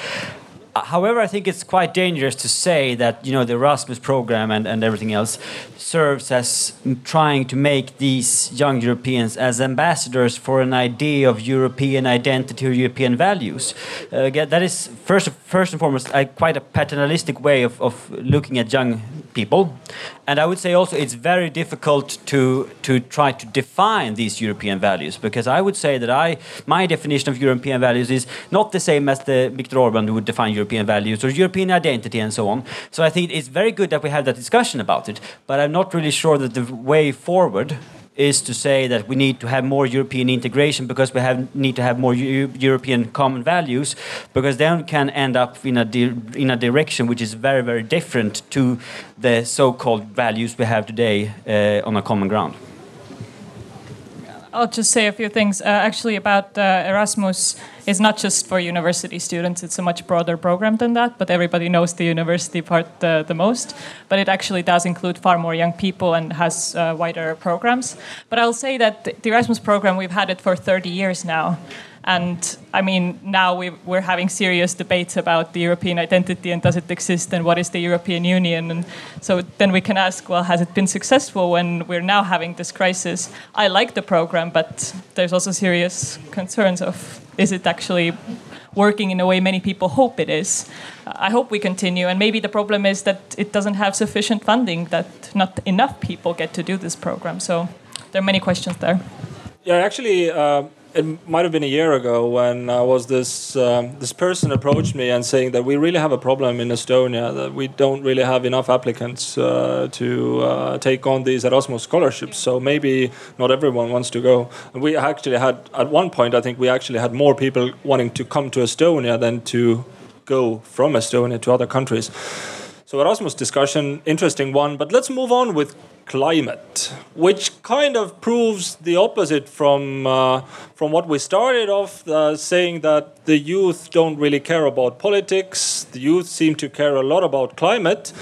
However, I think it's quite dangerous to say that you know the Erasmus program and, and everything else serves as trying to make these young Europeans as ambassadors for an idea of European identity or European values. Uh, that is first first and foremost a, quite a paternalistic way of, of looking at young people. And I would say also it's very difficult to to try to define these European values because I would say that I my definition of European values is not the same as the Viktor Orban would define European values or European identity and so on. So I think it's very good that we have that discussion about it, but I'm not really sure that the way forward is to say that we need to have more European integration because we have, need to have more European common values, because then can end up in a, in a direction which is very, very different to the so-called values we have today uh, on a common ground. I'll just say a few things. Uh, actually, about uh, Erasmus is not just for university students. It's a much broader program than that. But everybody knows the university part uh, the most. But it actually does include far more young people and has uh, wider programs. But I'll say that the Erasmus program we've had it for 30 years now. And I mean, now we, are having serious debates about the European identity and does it exist and what is the European Union. And so then we can ask, well, has it been successful when we're now having this crisis? I like the program, but there's also serious concerns of is it actually working in a way many people hope it is. I hope we continue. And maybe the problem is that it doesn't have sufficient funding, that not enough people get to do this program. So there are many questions there. Yeah, actually, uh, it might have been a year ago when was this um, this person approached me and saying that we really have a problem in Estonia that we don't really have enough applicants uh, to uh, take on these Erasmus scholarships. So maybe not everyone wants to go. And we actually had at one point I think we actually had more people wanting to come to Estonia than to go from Estonia to other countries. So Erasmus discussion, interesting one. But let's move on with climate, which kind of proves the opposite from uh, from what we started off uh, saying that the youth don't really care about politics. The youth seem to care a lot about climate.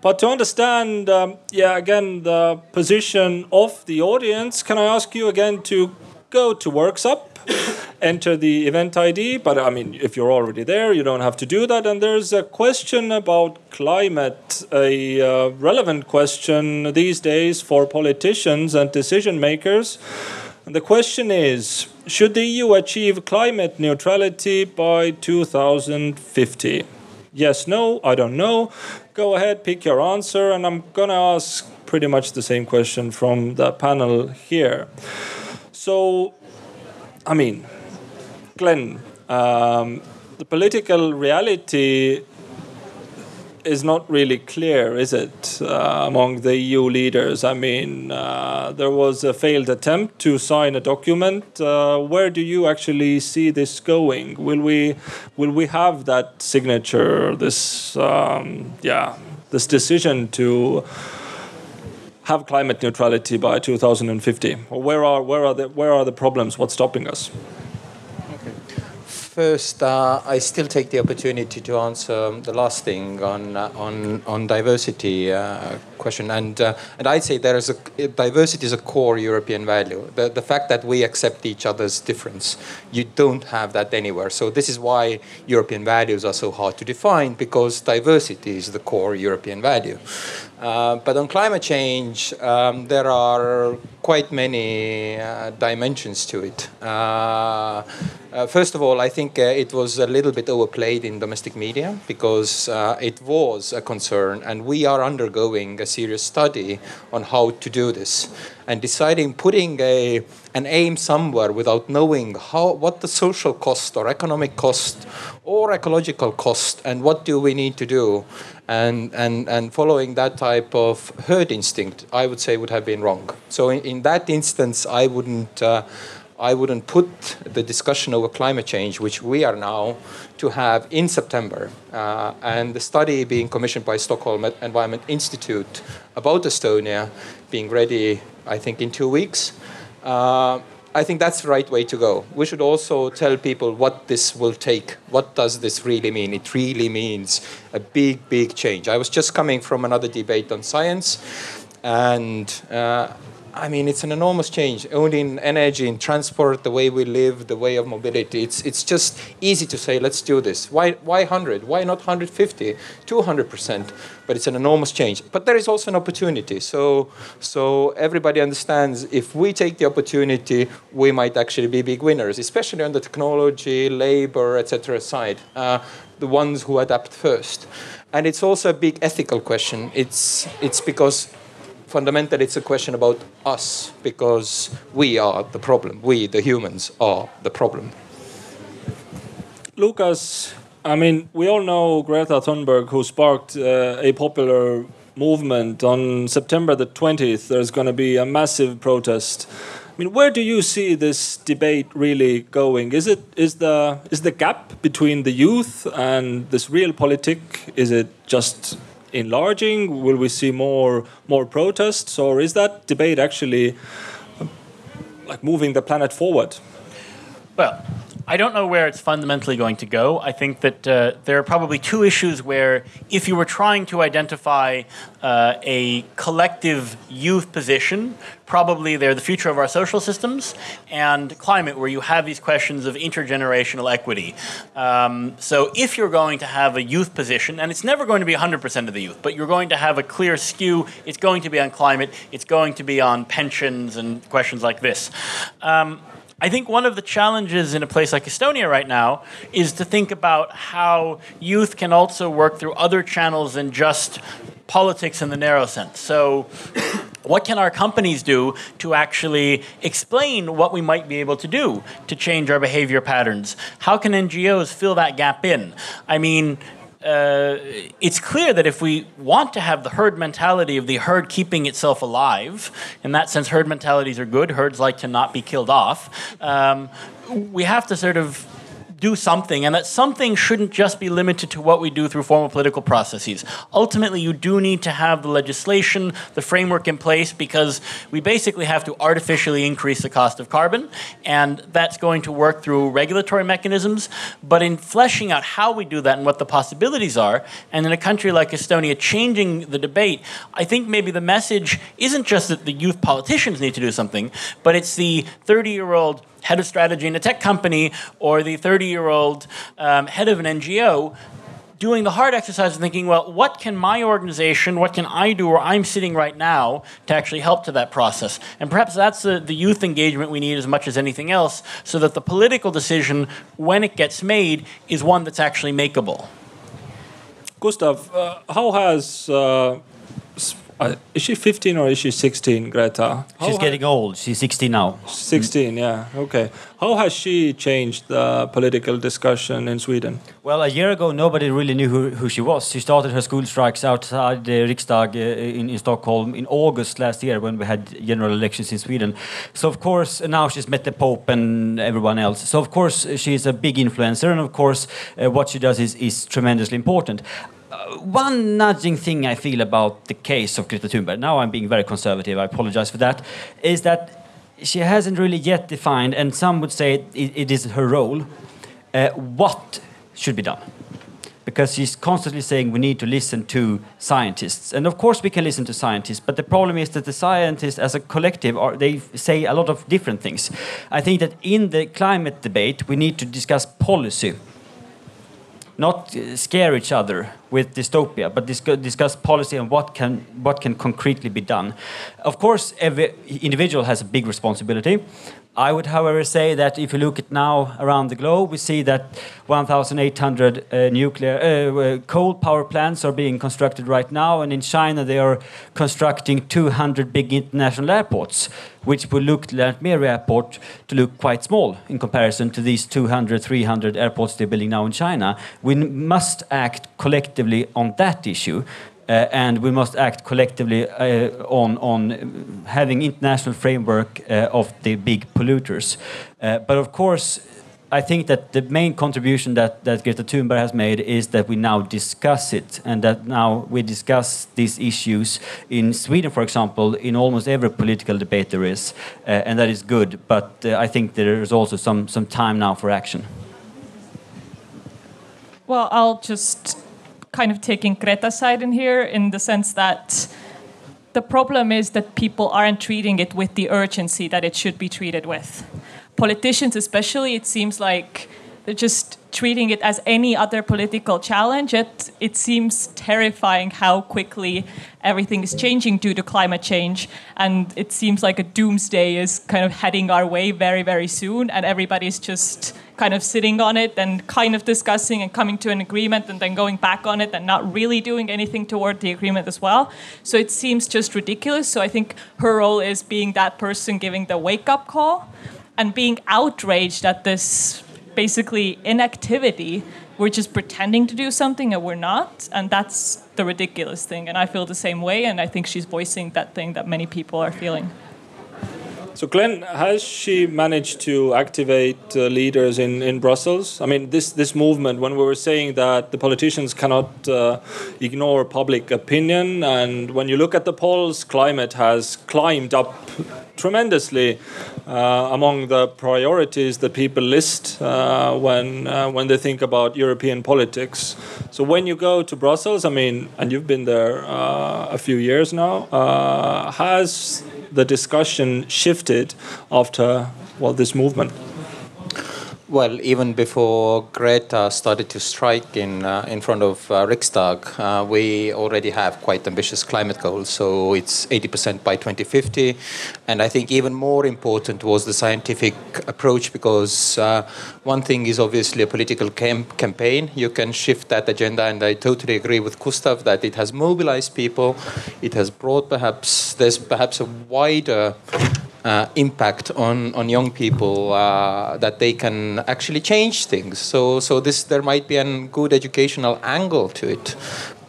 But to understand, um, yeah, again, the position of the audience, can I ask you again to go to Worksup? enter the event ID. But I mean, if you're already there, you don't have to do that. And there's a question about climate, a uh, relevant question these days for politicians and decision makers. And the question is Should the EU achieve climate neutrality by 2050? Yes, no, I don't know. Go ahead, pick your answer. And I'm going to ask pretty much the same question from the panel here. So, I mean, Glenn, um, the political reality is not really clear, is it, uh, among the EU leaders? I mean, uh, there was a failed attempt to sign a document. Uh, where do you actually see this going? Will we, will we have that signature? This, um, yeah, this decision to have climate neutrality by 2050? Or where are where are the where are the problems? What's stopping us? first, uh, I still take the opportunity to answer the last thing on uh, on on diversity uh, question, and uh, and I'd say there is a diversity is a core European value. The the fact that we accept each other's difference, you don't have that anywhere. So this is why European values are so hard to define because diversity is the core European value. Uh, but on climate change, um, there are quite many uh, dimensions to it. Uh, uh first of all, I think uh, it was a little bit overplayed in domestic media because it was a concern, and we are undergoing a serious study on how to do this and deciding putting a, an aim somewhere without knowing how, what the social cost or economic cost or ecological cost and what do we need to do and, and, and following that type of herd instinct, I would say would have been wrong. So in, in that instance, I wouldn't, uh, I wouldn't put the discussion over climate change, which we are now, to have in September. Uh, and the study being commissioned by Stockholm Environment Institute about Estonia being ready, I think, in two weeks. Uh, I think that's the right way to go. We should also tell people what this will take. What does this really mean? It really means a big, big change. I was just coming from another debate on science, and uh, I mean, it's an enormous change. Only in energy, in transport, the way we live, the way of mobility. It's, it's just easy to say, let's do this. Why, why 100? Why not 150, 200%? But it's an enormous change. But there is also an opportunity. So, so everybody understands if we take the opportunity, we might actually be big winners, especially on the technology, labor, etc. side. Uh, the ones who adapt first. And it's also a big ethical question. It's, it's because fundamentally it's a question about us because we are the problem. We, the humans, are the problem. Lukas, I mean, we all know Greta Thunberg, who sparked uh, a popular movement on September the 20th. There's going to be a massive protest. I mean, where do you see this debate really going? Is it is the is the gap between the youth and this real politic? Is it just enlarging? Will we see more more protests, or is that debate actually like moving the planet forward? Well, I don't know where it's fundamentally going to go. I think that uh, there are probably two issues where, if you were trying to identify uh, a collective youth position, probably they're the future of our social systems and climate, where you have these questions of intergenerational equity. Um, so, if you're going to have a youth position, and it's never going to be 100% of the youth, but you're going to have a clear skew, it's going to be on climate, it's going to be on pensions and questions like this. Um, I think one of the challenges in a place like Estonia right now is to think about how youth can also work through other channels than just politics in the narrow sense. So, what can our companies do to actually explain what we might be able to do to change our behavior patterns? How can NGOs fill that gap in? I mean, uh, it's clear that if we want to have the herd mentality of the herd keeping itself alive, in that sense, herd mentalities are good. Herds like to not be killed off. Um, we have to sort of do something, and that something shouldn't just be limited to what we do through formal political processes. Ultimately, you do need to have the legislation, the framework in place, because we basically have to artificially increase the cost of carbon, and that's going to work through regulatory mechanisms. But in fleshing out how we do that and what the possibilities are, and in a country like Estonia, changing the debate, I think maybe the message isn't just that the youth politicians need to do something, but it's the 30 year old head of strategy in a tech company or the 30 year old um, head of an NGO doing the hard exercise of thinking, well, what can my organization, what can I do where I'm sitting right now to actually help to that process? And perhaps that's the, the youth engagement we need as much as anything else, so that the political decision, when it gets made, is one that's actually makeable. Gustav, uh, how has uh, uh, is she 15 or is she 16, Greta? How She's getting old. She's 16 now. 16, yeah. Okay. How has she changed the political discussion in Sweden? Well, a year ago, nobody really knew who, who she was. She started her school strikes outside the Riksdag uh, in, in Stockholm in August last year when we had general elections in Sweden. So, of course, now she's met the Pope and everyone else. So, of course, she's a big influencer, and of course, uh, what she does is, is tremendously important one nudging thing I feel about the case of Greta Thunberg, now I'm being very conservative, I apologize for that, is that she hasn't really yet defined, and some would say it, it is her role, uh, what should be done. Because she's constantly saying we need to listen to scientists. And of course we can listen to scientists, but the problem is that the scientists as a collective, are, they say a lot of different things. I think that in the climate debate we need to discuss policy not uh, scare each other with dystopia, but discuss policy and what can what can concretely be done. Of course, every individual has a big responsibility. I would, however, say that if you look at now around the globe, we see that 1,800 uh, nuclear uh, uh, coal power plants are being constructed right now, and in China they are constructing 200 big international airports, which will look Lantmere Airport to look quite small in comparison to these 200, 300 airports they're building now in China. We must act collectively on that issue. Uh, and we must act collectively uh, on, on having international framework uh, of the big polluters. but of course, I think that the main contribution that, that Greta Thunberg has made is that we now discuss it and that now we discuss these issues in Sweden, for example, in almost every political debate there is, uh, and that is good. But uh, I think there is also some, some time now for action. Well, I'll just kind of taking Greta's side in here in the sense that the problem is that people aren't treating it with the urgency that it should be treated with. Politicians, especially, it seems like just treating it as any other political challenge. It, it seems terrifying how quickly everything is changing due to climate change. And it seems like a doomsday is kind of heading our way very, very soon. And everybody's just kind of sitting on it and kind of discussing and coming to an agreement and then going back on it and not really doing anything toward the agreement as well. So it seems just ridiculous. So I think her role is being that person giving the wake up call and being outraged at this basically inactivity. We're just pretending to do something and we're not. And that's the ridiculous thing. And I feel the same way. And I think she's voicing that thing that many people are feeling. So, Glenn, has she managed to activate uh, leaders in, in Brussels? I mean, this, this movement, when we were saying that the politicians cannot uh, ignore public opinion, and when you look at the polls, climate has climbed up tremendously uh, among the priorities that people list uh, when uh, when they think about European politics. So when you go to Brussels, I mean, and you've been there uh, a few years now, uh, has the discussion shifted after well this movement? Well, even before Greta started to strike in uh, in front of uh, Riksdag, uh, we already have quite ambitious climate goals. So it's 80% by 2050, and I think even more important was the scientific approach because uh, one thing is obviously a political cam- campaign. You can shift that agenda, and I totally agree with Gustav that it has mobilized people. It has brought perhaps there's perhaps a wider uh, impact on, on young people uh, that they can actually change things. So, so this there might be a good educational angle to it.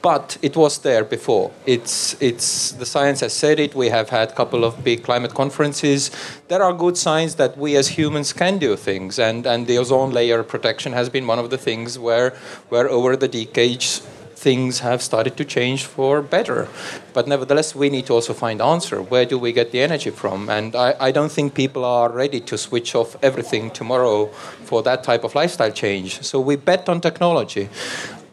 But it was there before. It's, it's, the science has said it. We have had a couple of big climate conferences. There are good signs that we as humans can do things. And, and the ozone layer protection has been one of the things where, where over the decades, things have started to change for better. But nevertheless, we need to also find answer. Where do we get the energy from? And I, I don't think people are ready to switch off everything tomorrow for that type of lifestyle change. So we bet on technology.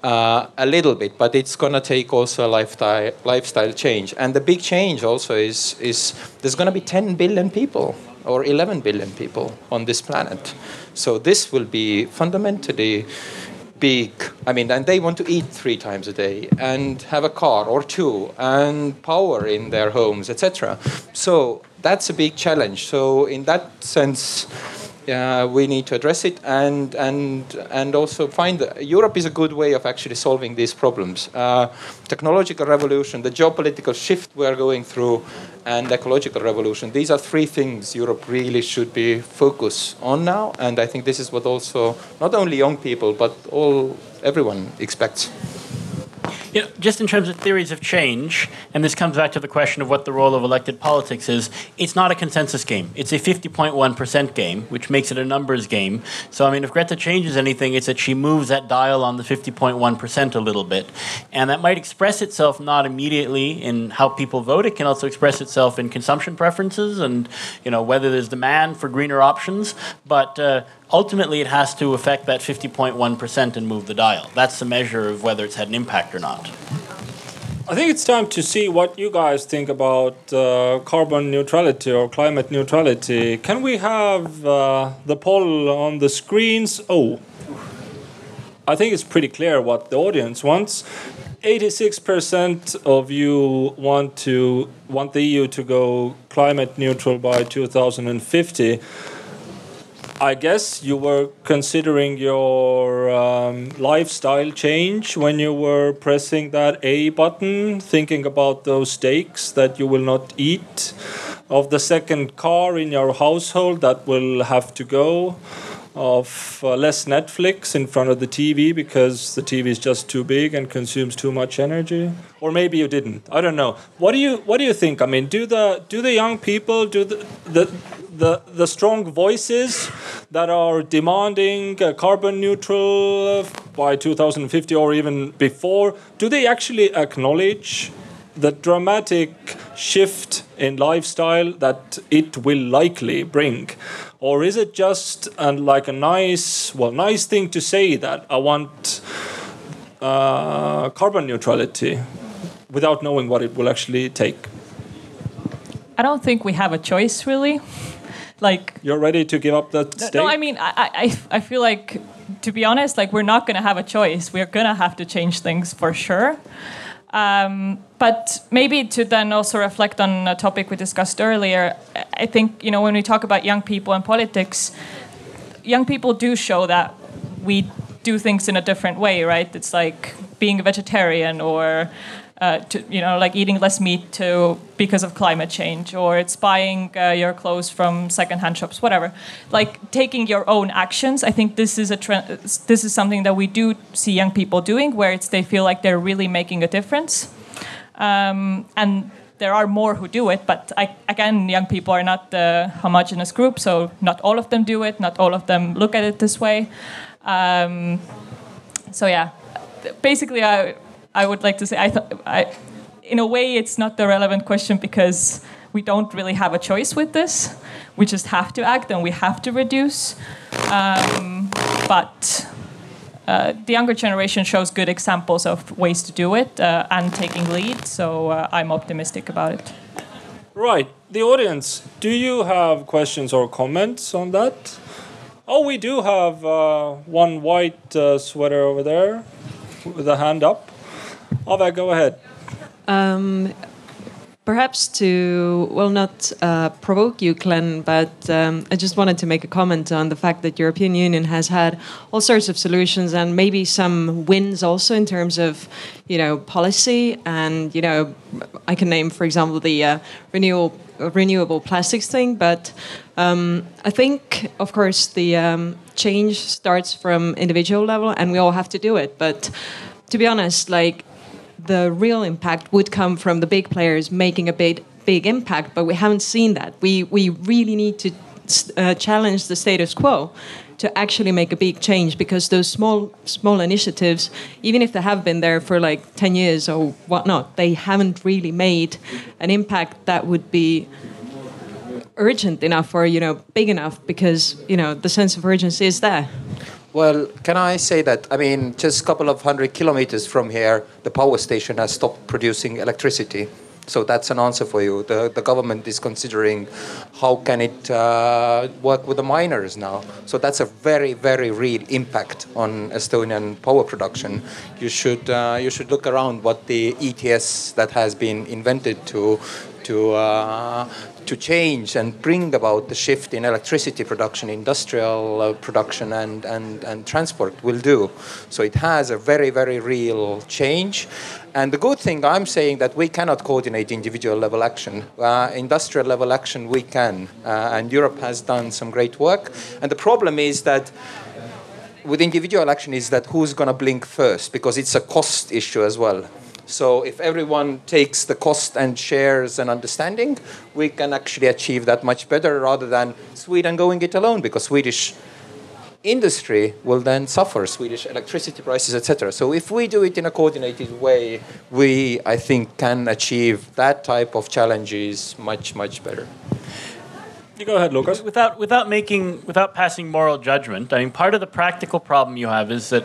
Uh, a little bit, but it's going to take also a lifestyle lifestyle change. And the big change also is is there's going to be 10 billion people or 11 billion people on this planet. So this will be fundamentally big i mean and they want to eat three times a day and have a car or two and power in their homes etc so that's a big challenge. So in that sense uh, we need to address it and and and also find that Europe is a good way of actually solving these problems. Uh, technological revolution, the geopolitical shift we are going through, and ecological revolution. These are three things Europe really should be focused on now, and I think this is what also not only young people but all everyone expects. You know, just in terms of theories of change, and this comes back to the question of what the role of elected politics is, it's not a consensus game. It's a 50.1% game, which makes it a numbers game. So, I mean, if Greta changes anything, it's that she moves that dial on the 50.1% a little bit. And that might express itself not immediately in how people vote, it can also express itself in consumption preferences and, you know, whether there's demand for greener options. But uh, ultimately it has to affect that 50.1% and move the dial. That's the measure of whether it's had an impact or not. I think it's time to see what you guys think about uh, carbon neutrality or climate neutrality. Can we have uh, the poll on the screens? Oh, I think it's pretty clear what the audience wants. 86% of you want to want the EU to go climate neutral by 2050. I guess you were considering your um, lifestyle change when you were pressing that A button, thinking about those steaks that you will not eat, of the second car in your household that will have to go, of uh, less Netflix in front of the TV because the TV is just too big and consumes too much energy. Or maybe you didn't. I don't know. What do you What do you think? I mean, do the do the young people do the the the, the strong voices that are demanding uh, carbon neutral by 2050 or even before, do they actually acknowledge the dramatic shift in lifestyle that it will likely bring? Or is it just uh, like a nice, well, nice thing to say that I want uh, carbon neutrality without knowing what it will actually take? I don't think we have a choice really like you're ready to give up that state? No, I mean, I, I, I feel like, to be honest, like we're not going to have a choice. We're going to have to change things for sure. Um, but maybe to then also reflect on a topic we discussed earlier, I think you know when we talk about young people and politics, young people do show that we do things in a different way, right? It's like being a vegetarian or uh, to you know like eating less meat to because of climate change or it's buying uh, your clothes from secondhand shops whatever. Like taking your own actions i think this is a trend this is something that we do see young people doing where it's they feel like they're really making a difference. Um, and there are more who do it but I, again young people are not the homogenous group so not all of them do it not all of them look at it this way. Um, so yeah. Basically i I would like to say, I, I, in a way, it's not the relevant question because we don't really have a choice with this. We just have to act and we have to reduce. Um, but uh, the younger generation shows good examples of ways to do it uh, and taking lead. So uh, I'm optimistic about it. Right. The audience, do you have questions or comments on that? Oh, we do have uh, one white uh, sweater over there with a hand up. Ava, go ahead. Um, perhaps to well not uh, provoke you Glenn but um, i just wanted to make a comment on the fact that european union has had all sorts of solutions and maybe some wins also in terms of you know policy and you know i can name for example the uh, renewable renewable plastics thing but um, i think of course the um, change starts from individual level and we all have to do it but to be honest like the real impact would come from the big players making a big big impact, but we haven't seen that. We we really need to uh, challenge the status quo to actually make a big change because those small small initiatives, even if they have been there for like ten years or whatnot, they haven't really made an impact that would be urgent enough or you know big enough because you know the sense of urgency is there. Well, can I say that? I mean, just a couple of hundred kilometers from here, the power station has stopped producing electricity. So that's an answer for you. The, the government is considering how can it uh, work with the miners now. So that's a very, very real impact on Estonian power production. You should, uh, you should look around what the ETS that has been invented to, to, uh, to change and bring about the shift in electricity production, industrial uh, production, and, and, and transport will do. So it has a very, very real change. And the good thing I'm saying that we cannot coordinate individual level action. Uh, industrial level action we can, uh, and Europe has done some great work. And the problem is that with individual action is that who's going to blink first because it's a cost issue as well. So if everyone takes the cost and shares an understanding, we can actually achieve that much better rather than Sweden going it alone because Swedish industry will then suffer Swedish electricity prices, etc. So if we do it in a coordinated way, we, I think, can achieve that type of challenges much, much better. You go ahead, Lukas. Without, without making, without passing moral judgment, I mean, part of the practical problem you have is that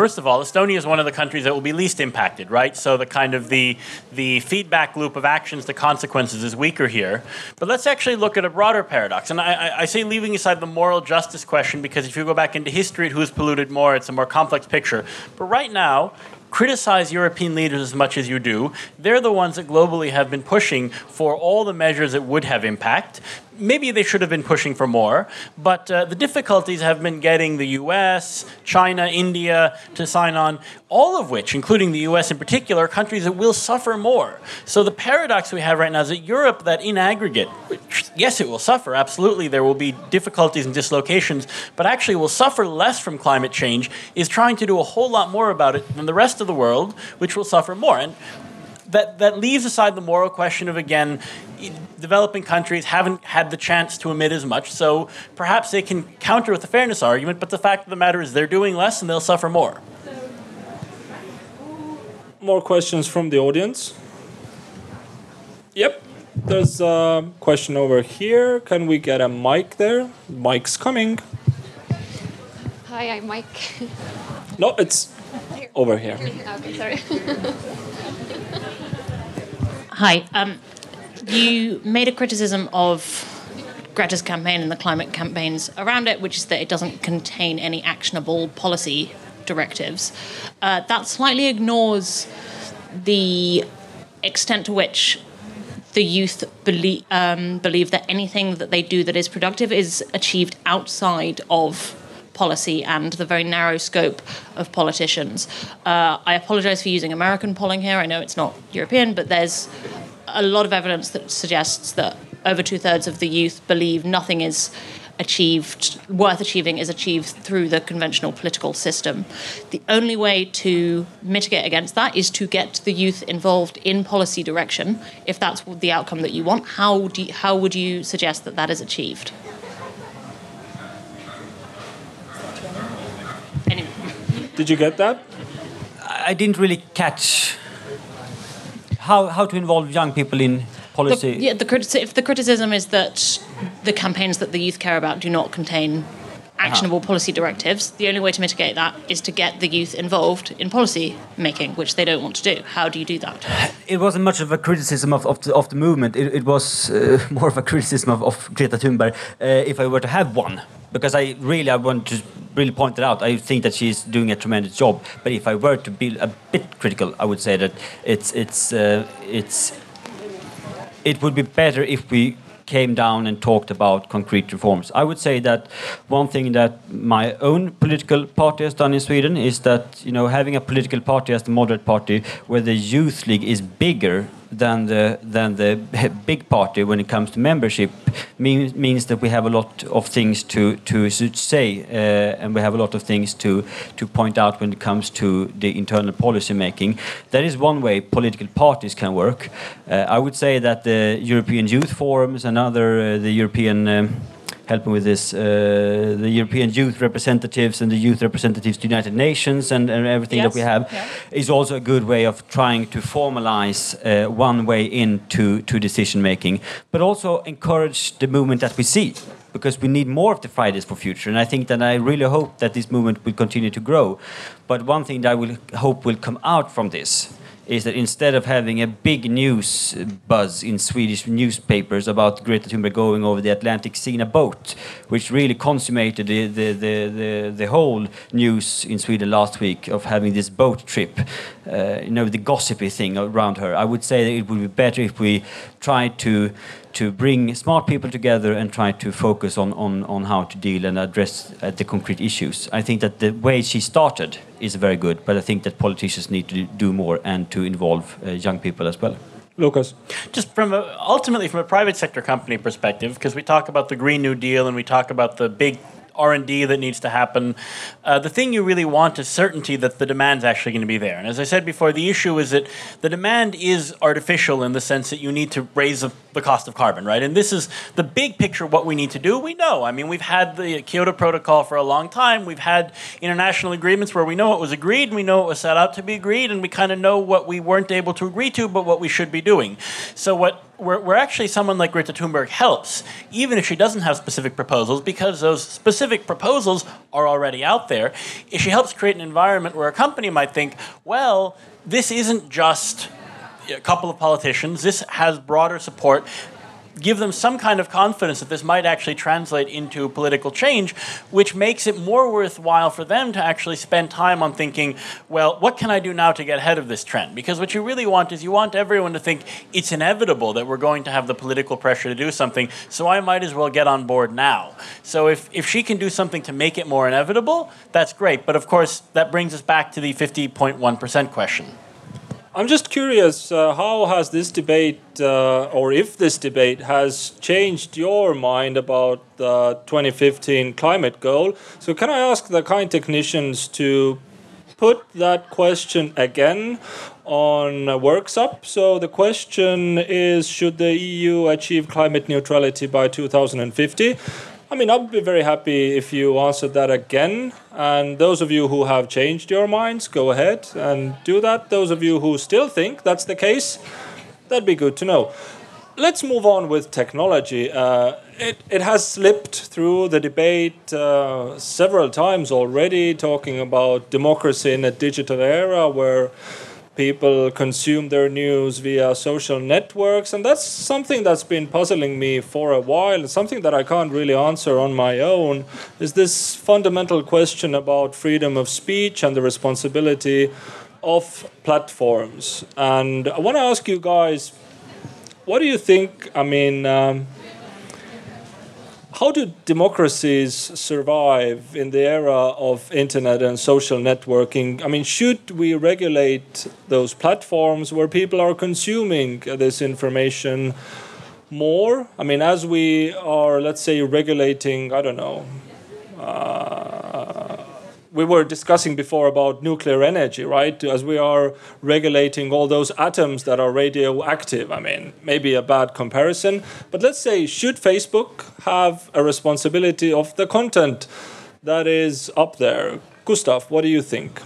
First of all, Estonia is one of the countries that will be least impacted, right? So the kind of the the feedback loop of actions to consequences is weaker here. But let's actually look at a broader paradox. And I, I, I say leaving aside the moral justice question because if you go back into history at who's polluted more, it's a more complex picture. But right now, criticize European leaders as much as you do. They're the ones that globally have been pushing for all the measures that would have impact maybe they should have been pushing for more, but uh, the difficulties have been getting the US, China, India to sign on, all of which, including the US in particular, are countries that will suffer more. So the paradox we have right now is that Europe, that in aggregate, yes, it will suffer, absolutely, there will be difficulties and dislocations, but actually will suffer less from climate change, is trying to do a whole lot more about it than the rest of the world, which will suffer more. And that, that leaves aside the moral question of, again, developing countries haven't had the chance to emit as much, so perhaps they can counter with the fairness argument, but the fact of the matter is they're doing less and they'll suffer more. More questions from the audience? Yep. There's a question over here. Can we get a mic there? Mic's coming. Hi, I'm Mike. no, it's over here. Okay, sorry. Hi. Um, you made a criticism of Greta's campaign and the climate campaigns around it, which is that it doesn't contain any actionable policy directives. Uh, that slightly ignores the extent to which the youth believe, um, believe that anything that they do that is productive is achieved outside of policy and the very narrow scope of politicians. Uh, I apologize for using American polling here. I know it's not European, but there's a lot of evidence that suggests that over two thirds of the youth believe nothing is achieved, worth achieving, is achieved through the conventional political system. The only way to mitigate against that is to get the youth involved in policy direction. If that's the outcome that you want, how do you, how would you suggest that that is achieved? Did you get that? I didn't really catch how, how to involve young people in policy? The, yeah, the if the criticism is that the campaigns that the youth care about do not contain actionable uh-huh. policy directives, the only way to mitigate that is to get the youth involved in policy making, which they don't want to do. How do you do that? It wasn't much of a criticism of, of, the, of the movement. It, it was uh, more of a criticism of, of Greta Thunberg, uh, if I were to have one. Because I really, I want to really point it out. I think that she's doing a tremendous job. But if I were to be a bit critical, I would say that it's it's uh, it's it would be better if we came down and talked about concrete reforms. I would say that one thing that my own political party has done in Sweden is that you know having a political party as the moderate party where the youth league is bigger than the than the big party when it comes to membership means means that we have a lot of things to to say uh, and we have a lot of things to to point out when it comes to the internal policy making. That is one way political parties can work. Uh, I would say that the European Youth Forums and other uh, the European um, helping with this, uh, the European youth representatives and the youth representatives to the United Nations and, and everything yes. that we have yeah. is also a good way of trying to formalize uh, one way into to decision making, but also encourage the movement that we see because we need more of the Fridays for Future. And I think that I really hope that this movement will continue to grow. But one thing that I will hope will come out from this is that instead of having a big news buzz in Swedish newspapers about Greta Thunberg going over the Atlantic Sea in a boat, which really consummated the, the, the, the, the whole news in Sweden last week of having this boat trip, uh, you know, the gossipy thing around her. I would say that it would be better if we tried to to bring smart people together and try to focus on, on, on how to deal and address uh, the concrete issues. I think that the way she started is very good, but I think that politicians need to do more and to involve uh, young people as well. Lukas. Just from a, ultimately from a private sector company perspective, because we talk about the Green New Deal and we talk about the big R&D that needs to happen. Uh, the thing you really want is certainty that the demand's actually going to be there. And as I said before, the issue is that the demand is artificial in the sense that you need to raise the, the cost of carbon, right? And this is the big picture of what we need to do. We know. I mean, we've had the Kyoto Protocol for a long time. We've had international agreements where we know it was agreed and we know it was set out to be agreed and we kind of know what we weren't able to agree to but what we should be doing. So what we're actually someone like Greta Thunberg helps, even if she doesn't have specific proposals, because those specific proposals are already out there, if she helps create an environment where a company might think, well, this isn't just a couple of politicians, this has broader support give them some kind of confidence that this might actually translate into political change, which makes it more worthwhile for them to actually spend time on thinking, well, what can I do now to get ahead of this trend? Because what you really want is you want everyone to think it's inevitable that we're going to have the political pressure to do something, so I might as well get on board now. So if, if she can do something to make it more inevitable, that's great. But of course, that brings us back to the 50.1% question. I'm just curious, uh, how has this debate, uh, or if this debate has changed your mind about the 2015 climate goal? So, can I ask the kind technicians to put that question again on a WorksUp? So, the question is Should the EU achieve climate neutrality by 2050? I mean, I'd be very happy if you answered that again. And those of you who have changed your minds, go ahead and do that. Those of you who still think that's the case, that'd be good to know. Let's move on with technology. Uh, it, it has slipped through the debate uh, several times already, talking about democracy in a digital era where people consume their news via social networks and that's something that's been puzzling me for a while and something that i can't really answer on my own is this fundamental question about freedom of speech and the responsibility of platforms. And i want to ask you guys what do you think i mean um, how do democracies survive in the era of internet and social networking? I mean, should we regulate those platforms where people are consuming this information more? I mean, as we are, let's say, regulating, I don't know. Uh, we were discussing before about nuclear energy, right? As we are regulating all those atoms that are radioactive. I mean, maybe a bad comparison, but let's say, should Facebook have a responsibility of the content that is up there? Gustav, what do you think?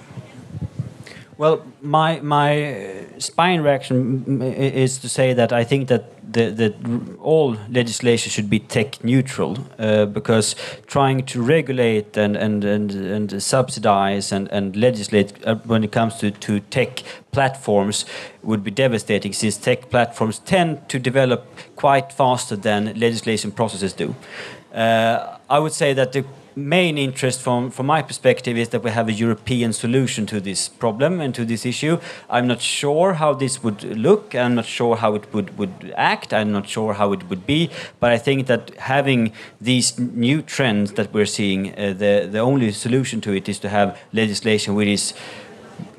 Well, my my spine reaction is to say that I think that the, the all legislation should be tech neutral uh, because trying to regulate and and and, and subsidize and, and legislate uh, when it comes to, to tech platforms would be devastating since tech platforms tend to develop quite faster than legislation processes do. Uh, I would say that the main interest from, from my perspective is that we have a European solution to this problem and to this issue. I'm not sure how this would look. I'm not sure how it would, would act. I'm not sure how it would be. But I think that having these new trends that we're seeing, uh, the, the only solution to it is to have legislation which is,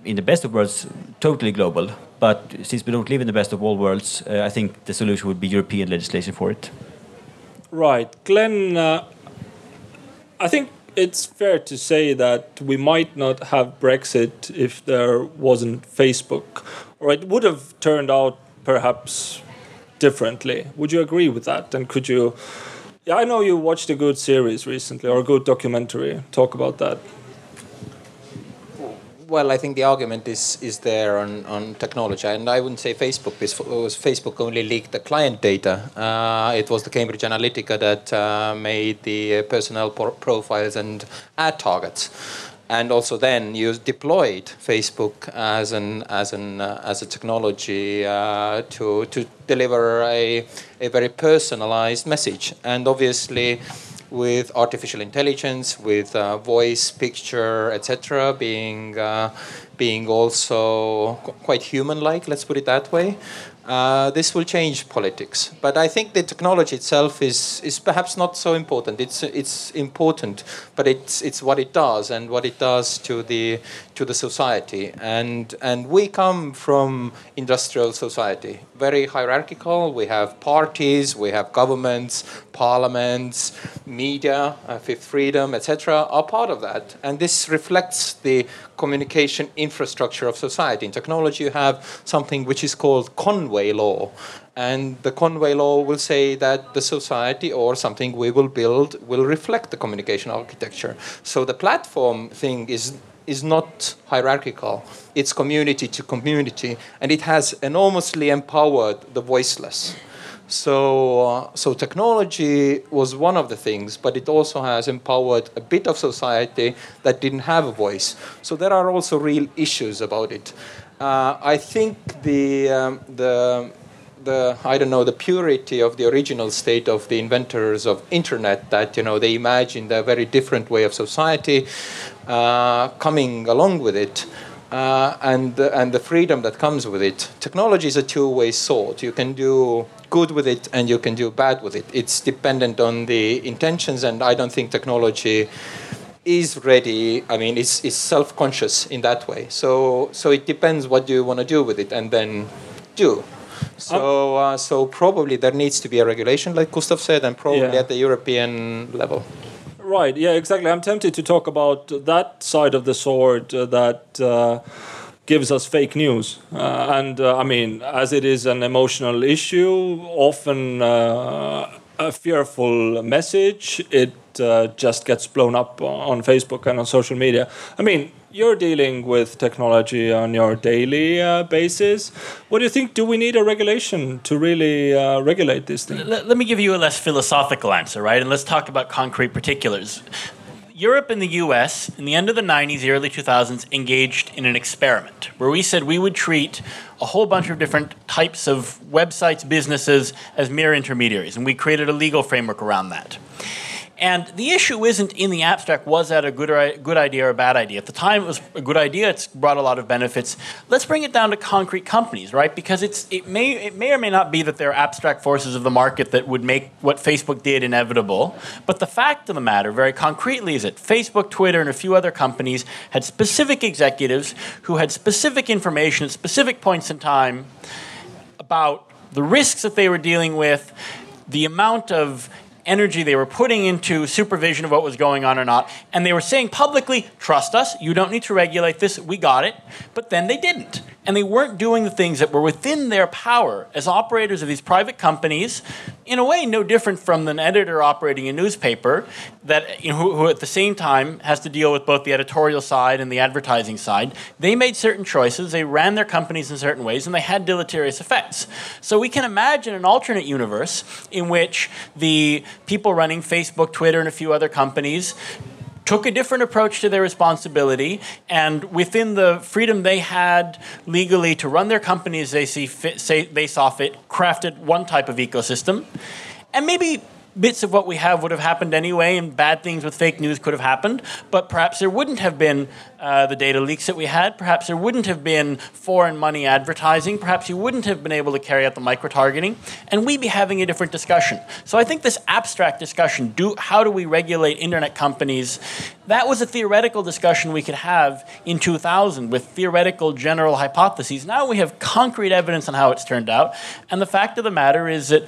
in the best of worlds, totally global. But since we don't live in the best of all worlds, uh, I think the solution would be European legislation for it. Right. Glenn, uh, I think it's fair to say that we might not have Brexit if there wasn't Facebook, or it would have turned out perhaps differently. Would you agree with that? And could you? Yeah, I know you watched a good series recently or a good documentary. Talk about that well, I think the argument is is there on, on technology, and I wouldn't say Facebook is, was Facebook only leaked the client data. Uh, it was the Cambridge Analytica that uh, made the personnel profiles and ad targets, and also then you deployed Facebook as an as an uh, as a technology uh, to to deliver a a very personalized message, and obviously with artificial intelligence, with uh, voice, picture, etc., being uh, being also quite human-like. Let's put it that way. Uh, this will change politics. But I think the technology itself is, is perhaps not so important. It's, it's important, but it's, it's what it does and what it does to the, to the society. And, and we come from industrial society, very hierarchical. We have parties, we have governments, parliaments, media, uh, Fifth Freedom, etc., are part of that. And this reflects the communication infrastructure of society. In technology, you have something which is called Conway law. And the Conway law will say that the society or something we will build will reflect the communication architecture. So the platform thing is is not hierarchical. It's community to community, and it has enormously empowered the voiceless. So, uh, so technology was one of the things, but it also has empowered a bit of society that didn't have a voice. So there are also real issues about it. Uh, I think the um, the the I don't know the purity of the original state of the inventors of internet that you know they imagined a very different way of society uh, coming along with it. Uh, and and the freedom that comes with it. Technology is a two-way sword. You can do good with it and you can do bad with it. It's dependent on the intentions, and I don't think technology is ready. I mean, it's, it's self-conscious in that way. So so it depends what you want to do with it, and then do. So uh, so probably there needs to be a regulation, like Gustav said, and probably yeah. at the European level. Right. Yeah. Exactly. I'm tempted to talk about that side of the sword uh, that. Uh, gives us fake news. Uh, and uh, I mean, as it is an emotional issue, often uh, a fearful message, it uh, just gets blown up on Facebook and on social media. I mean, you're dealing with technology on your daily uh, basis. What do you think? Do we need a regulation to really uh, regulate this thing? Let, let me give you a less philosophical answer, right? And let's talk about concrete particulars. Europe and the US in the end of the 90s, the early 2000s engaged in an experiment where we said we would treat a whole bunch of different types of websites, businesses as mere intermediaries. And we created a legal framework around that. And the issue isn't in the abstract, was that a good, good idea or a bad idea? At the time, it was a good idea. It's brought a lot of benefits. Let's bring it down to concrete companies, right? Because it's, it, may, it may or may not be that there are abstract forces of the market that would make what Facebook did inevitable. But the fact of the matter, very concretely, is that Facebook, Twitter, and a few other companies had specific executives who had specific information at specific points in time about the risks that they were dealing with, the amount of energy they were putting into supervision of what was going on or not. And they were saying publicly, trust us, you don't need to regulate this, we got it. But then they didn't. And they weren't doing the things that were within their power as operators of these private companies, in a way no different from an editor operating a newspaper that you know, who, who, at the same time has to deal with both the editorial side and the advertising side. They made certain choices, they ran their companies in certain ways, and they had deleterious effects. So we can imagine an alternate universe in which the people running Facebook, Twitter, and a few other companies took a different approach to their responsibility, and within the freedom they had legally to run their companies they see fit, say, they saw fit, crafted one type of ecosystem, and maybe bits of what we have would have happened anyway, and bad things with fake news could have happened. But perhaps there wouldn't have been uh, the data leaks that we had. Perhaps there wouldn't have been foreign money advertising. Perhaps you wouldn't have been able to carry out the micro targeting, and we'd be having a different discussion. So I think this abstract discussion: do how do we regulate internet companies? That was a theoretical discussion we could have in 2000 with theoretical general hypotheses. Now we have concrete evidence on how it's turned out, and the fact of the matter is that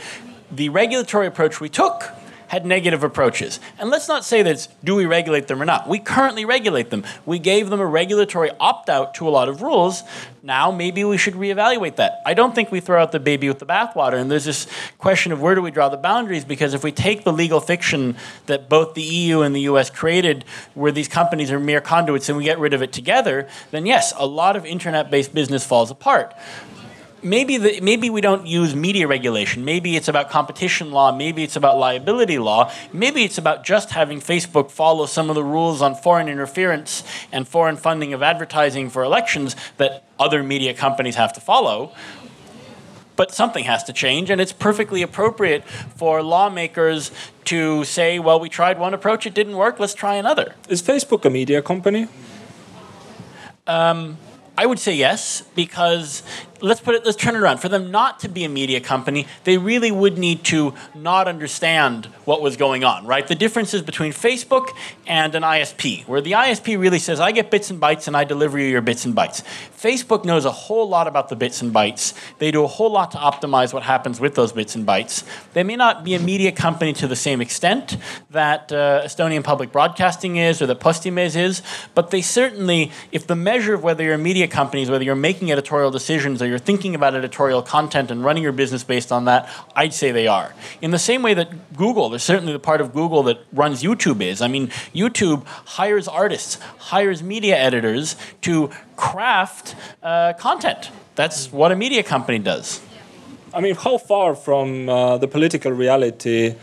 the regulatory approach we took had negative approaches. And let's not say that do we regulate them or not. We currently regulate them. We gave them a regulatory opt out to a lot of rules. Now maybe we should reevaluate that. I don't think we throw out the baby with the bathwater. And there's this question of where do we draw the boundaries because if we take the legal fiction that both the EU and the US created, where these companies are mere conduits, and we get rid of it together, then yes, a lot of internet based business falls apart maybe the, maybe we don't use media regulation. Maybe it's about competition law. Maybe it's about liability law. Maybe it's about just having Facebook follow some of the rules on foreign interference and foreign funding of advertising for elections that other media companies have to follow. but something has to change, and it's perfectly appropriate for lawmakers to say, well, we tried one approach, it didn't work, let's try another. Is Facebook a media company? Um, I would say yes, because let's put it let's turn it around. For them not to be a media company they really would need to not understand what was going on right? The differences between facebook and an isp where the isp really says i get bits and bytes and i deliver you your bits and bytes. Facebook knows a whole lot about the bits and bytes. They do a whole lot to optimize what happens with those bits and bytes. They may not be a media company to the same extent that uh, estonian public broadcasting is or that postimees is but they certainly if the measure of whether you're a media company is whether you're making editorial decisions you're thinking about editorial content and running your business based on that, I'd say they are. In the same way that Google, there's certainly the part of Google that runs YouTube is. I mean, YouTube hires artists, hires media editors to craft uh, content. That's what a media company does. I mean, how far from uh, the political reality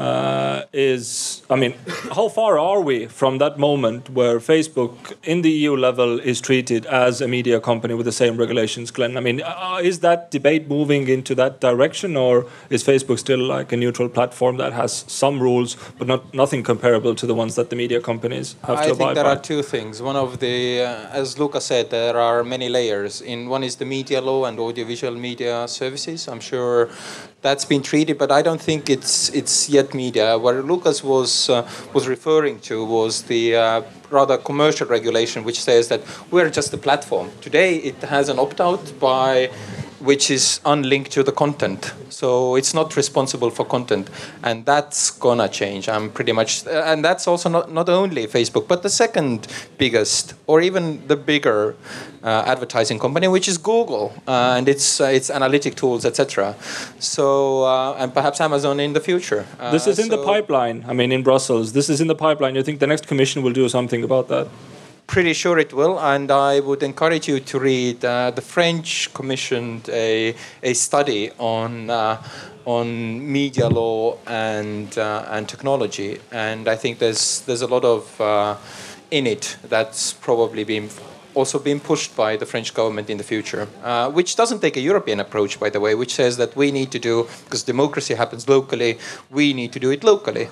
uh, is I mean, how far are we from that moment where Facebook in the EU level is treated as a media company with the same regulations, Glenn? I mean, uh, is that debate moving into that direction, or is Facebook still like a neutral platform that has some rules but not nothing comparable to the ones that the media companies have I to abide by? I think there are two things. One of the, uh, as Luca said, there are many layers. In one is the media law and audiovisual media services. I'm sure that's been treated, but I don't think it's it's yet media. What Lucas was uh, was referring to was the uh, rather commercial regulation, which says that we're just a platform. Today, it has an opt-out by which is unlinked to the content. So it's not responsible for content. And that's gonna change. I'm pretty much, and that's also not, not only Facebook, but the second biggest, or even the bigger uh, advertising company, which is Google uh, and its, uh, its analytic tools, etc. So, uh, and perhaps Amazon in the future. Uh, this is in so the pipeline. I mean, in Brussels, this is in the pipeline. You think the next commission will do something about that? Pretty sure it will, and I would encourage you to read. Uh, the French commissioned a, a study on uh, on media law and uh, and technology, and I think there's there's a lot of uh, in it that's probably been also being pushed by the French government in the future, uh, which doesn't take a European approach, by the way, which says that we need to do because democracy happens locally, we need to do it locally,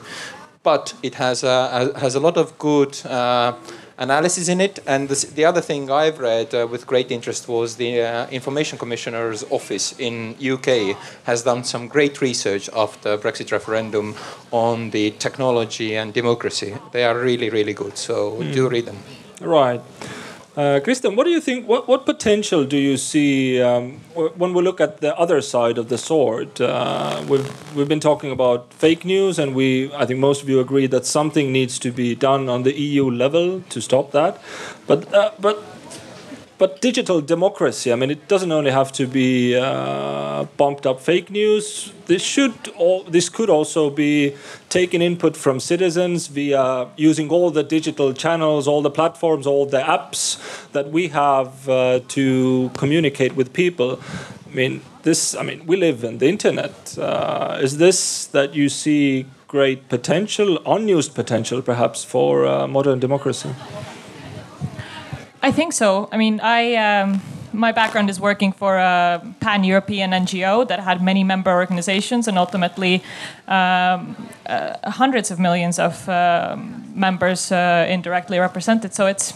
but it has a, has a lot of good uh, analysis in it. And this, the other thing I've read uh, with great interest was the uh, Information Commissioner's office in UK has done some great research after Brexit referendum on the technology and democracy. They are really, really good. So mm. do read them. Right. Uh, Kristen, what do you think? What, what potential do you see um, when we look at the other side of the sword? Uh, we've we've been talking about fake news, and we I think most of you agree that something needs to be done on the EU level to stop that. But uh, but but digital democracy, I mean, it doesn't only have to be uh, bumped up fake news. This should all, this could also be taking input from citizens via using all the digital channels, all the platforms, all the apps that we have uh, to communicate with people. I mean, this. I mean, we live in the internet. Uh, is this that you see great potential, unused potential, perhaps, for uh, modern democracy? I think so. I mean, I um, my background is working for a pan-European NGO that had many member organizations and ultimately um, uh, hundreds of millions of uh, members uh, indirectly represented. So it's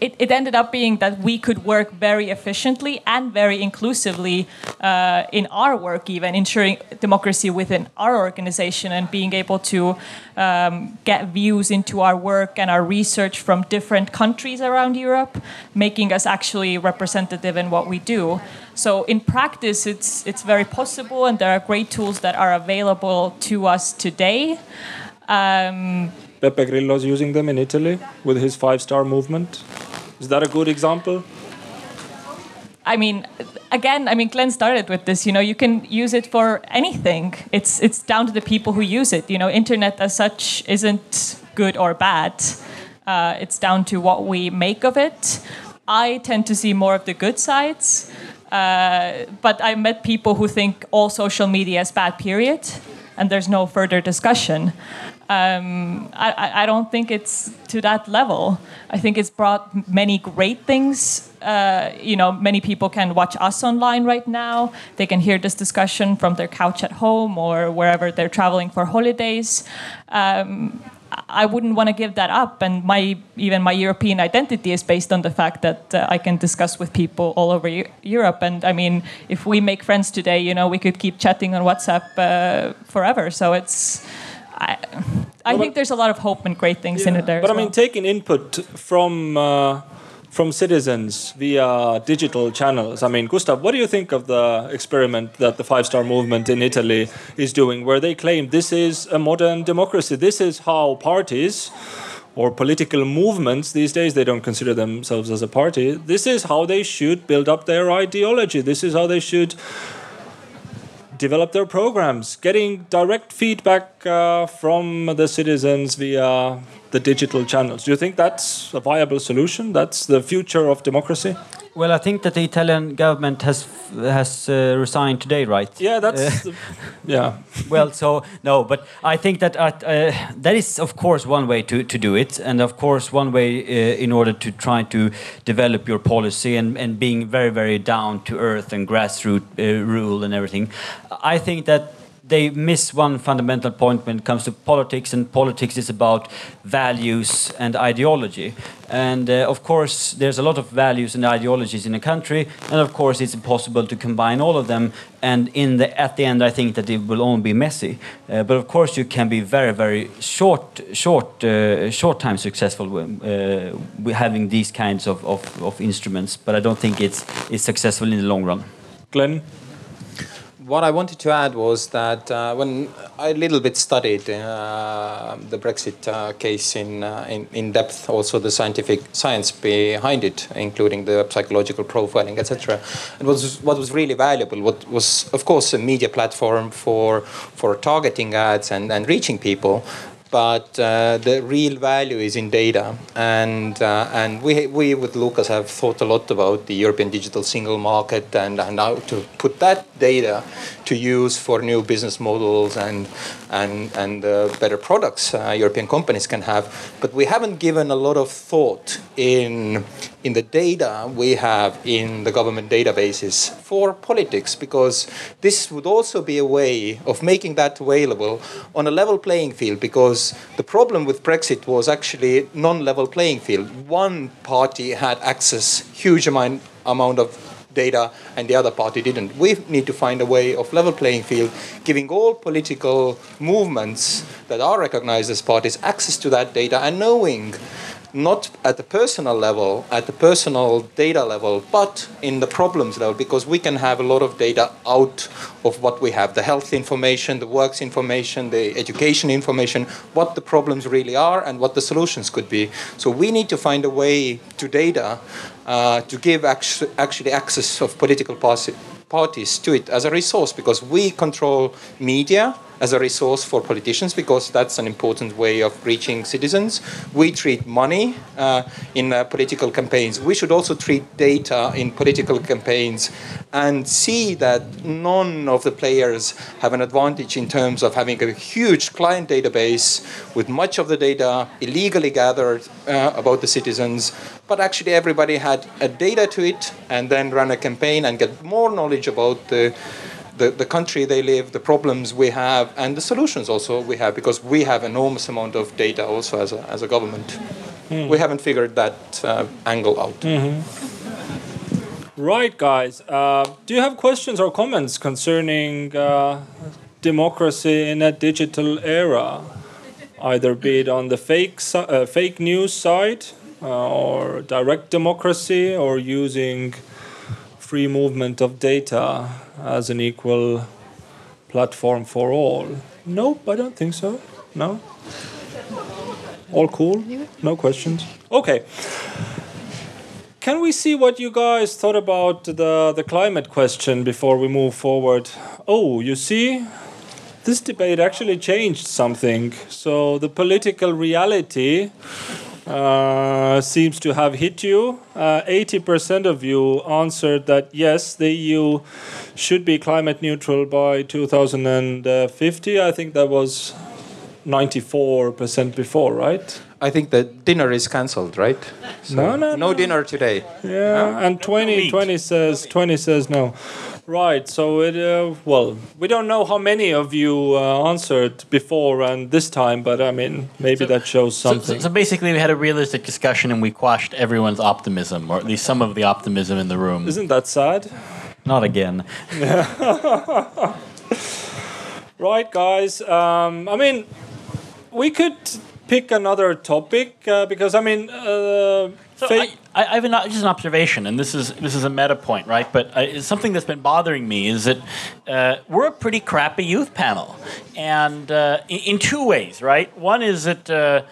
it, it ended up being that we could work very efficiently and very inclusively uh, in our work, even ensuring democracy within our organization and being able to um, get views into our work and our research from different countries around Europe, making us actually representative in what we do. So in practice, it's it's very possible, and there are great tools that are available to us today. Um, Beppe Grillo is using them in Italy with his five-star movement. Is that a good example? I mean, again, I mean, Glenn started with this. You know, you can use it for anything. It's it's down to the people who use it. You know, internet as such isn't good or bad. Uh, it's down to what we make of it. I tend to see more of the good sides, uh, but I met people who think all social media is bad. Period, and there's no further discussion um, I, I, don't think it's to that level. I think it's brought many great things uh, you know, many people can watch us online right now. They can hear this discussion from their couch at home or wherever they're traveling for holidays. Um, I wouldn't want to give that up, and my even my European identity is based on the fact that uh, I can discuss with people all over Europe. And I mean, if we make friends today, you know, we could keep chatting on WhatsApp uh, forever. So it's. I, I think there's a lot of hope and great things yeah. in it there. But I well. mean, taking input from uh, from citizens via digital channels. I mean, Gustav, what do you think of the experiment that the Five Star Movement in Italy is doing, where they claim this is a modern democracy? This is how parties or political movements these days they don't consider themselves as a party this is how they should build up their ideology this is how they should develop their programs getting direct feedback uh, from the citizens via the digital channels. Do you think that's a viable solution? That's the future of democracy? Well, I think that the Italian government has has uh, resigned today, right? Yeah, that's uh, yeah. well, so no, but I think that uh, that is of course one way to, to do it, and of course one way uh, in order to try to develop your policy and, and being very very down to earth and grassroots uh, rule and everything. I think that they miss one fundamental point when it comes to politics, and politics is about values and ideology. And uh, of course, there's a lot of values and ideologies in a country, and of course, it's impossible to combine all of them. And in the at the end, I think that it will only be messy. Uh, but of course, you can be very, very short, short, uh, short time successful with, uh, having these kinds of, of, of instruments. But I don't think it's it's successful in the long run. Glenn what I wanted to add was that uh, when I a little bit studied uh, the Brexit uh, case in, uh, in, in depth, also the scientific science behind it, including the psychological profiling, etc. And was what was really valuable. What was, of course, a media platform for for targeting ads and, and reaching people, but uh, the real value is in data. And uh, and we we with Lucas have thought a lot about the European digital single market and, and how to put that data to use for new business models and and and uh, better products uh, European companies can have. But we haven't given a lot of thought in in the data we have in the government databases for politics because this would also be a way of making that available on a level playing field because the problem with Brexit was actually non-level playing field. One party had access huge amount amount of data and the other party didn't. We need to find a way of level playing field, giving all political movements that are recognized as parties access to that data and knowing not at the personal level, at the personal data level, but in the problems level, because we can have a lot of data out of what we have the health information, the works information, the education information, what the problems really are, and what the solutions could be. So we need to find a way to data uh, to give actu- actually access of political parties to it as a resource because we control media as a resource for politicians because that's an important way of reaching citizens. We treat money uh, in uh, political campaigns. We should also treat data in political campaigns and see that none of the players have an advantage in terms of having a huge client database with much of the data illegally gathered uh, about the citizens. But actually, everybody had a data to it and then run a campaign and get more knowledge about the the, the country they live, the problems we have, and the solutions also we have, because we have enormous amount of data also as a, as a government. Mm. We haven't figured that uh, angle out. Mm-hmm. Right, guys. Uh, do you have questions or comments concerning uh, democracy in a digital era? Either be it on the fake, uh, fake news side, uh, or direct democracy, or using free movement of data as an equal platform for all? Nope, I don't think so. No? All cool? No questions? Okay. Can we see what you guys thought about the, the climate question before we move forward? Oh, you see, this debate actually changed something. So the political reality uh, seems to have hit you. Uh, 80% of you answered that yes, the EU should be climate neutral by 2050. I think that was 94% before, right? I think the dinner is cancelled, right? So No, no, no dinner today. Yeah, and 20, 20 says 20 says no. Right. So it uh, well, we don't know how many of you uh, answered before and this time, but I mean maybe that shows So, something. so, so basically, we had a realistic discussion and we quashed everyone's optimism, or at least some of the optimism in the room. Isn't that sad? Not again. Right, guys. Um, I mean, we could pick another topic uh, because I mean, uh, So I, I I have an, just an observation, and this is this is a meta point, right? But uh, something that's been bothering me is that uh, we're a pretty crappy youth panel, and uh, in, in two ways, right? One is that uh,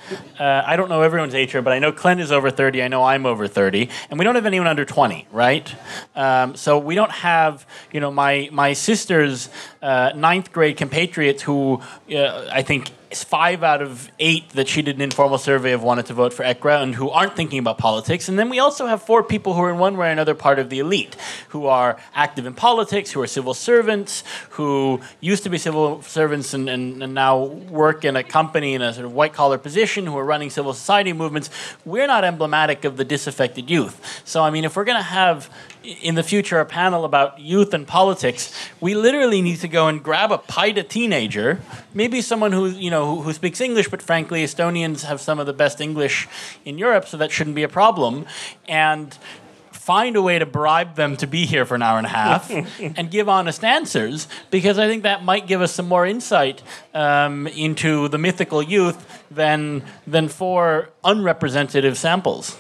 uh, I don't know everyone's age here, but I know Clint is over thirty. I know I'm over thirty, and we don't have anyone under twenty, right? Um, so we don't have, you know, my my sister's uh, ninth grade compatriots who I think five out of eight that she did an informal survey of wanted to vote for EKRE and who aren't thinking about politics. And then we also have four people who are in one way or another part of the elite, who are active in politics, who are civil servants, who used to be civil servants and, and, and now work in a company in a sort of white collar position, who are running civil society movements. We're not emblematic of the disaffected youth. So, I mean, if we're going to have in the future a panel about youth and politics, we literally need to go and grab a PIDA teenager, maybe someone who you know who, who speaks English, but frankly, Estonians have some of the best English in Europe, so that shouldn't be a problem, and find a way to bribe them to be here for an hour and a half and give honest answers because I think that might give us some more insight um, into the mythical youth than than four unrepresentative samples.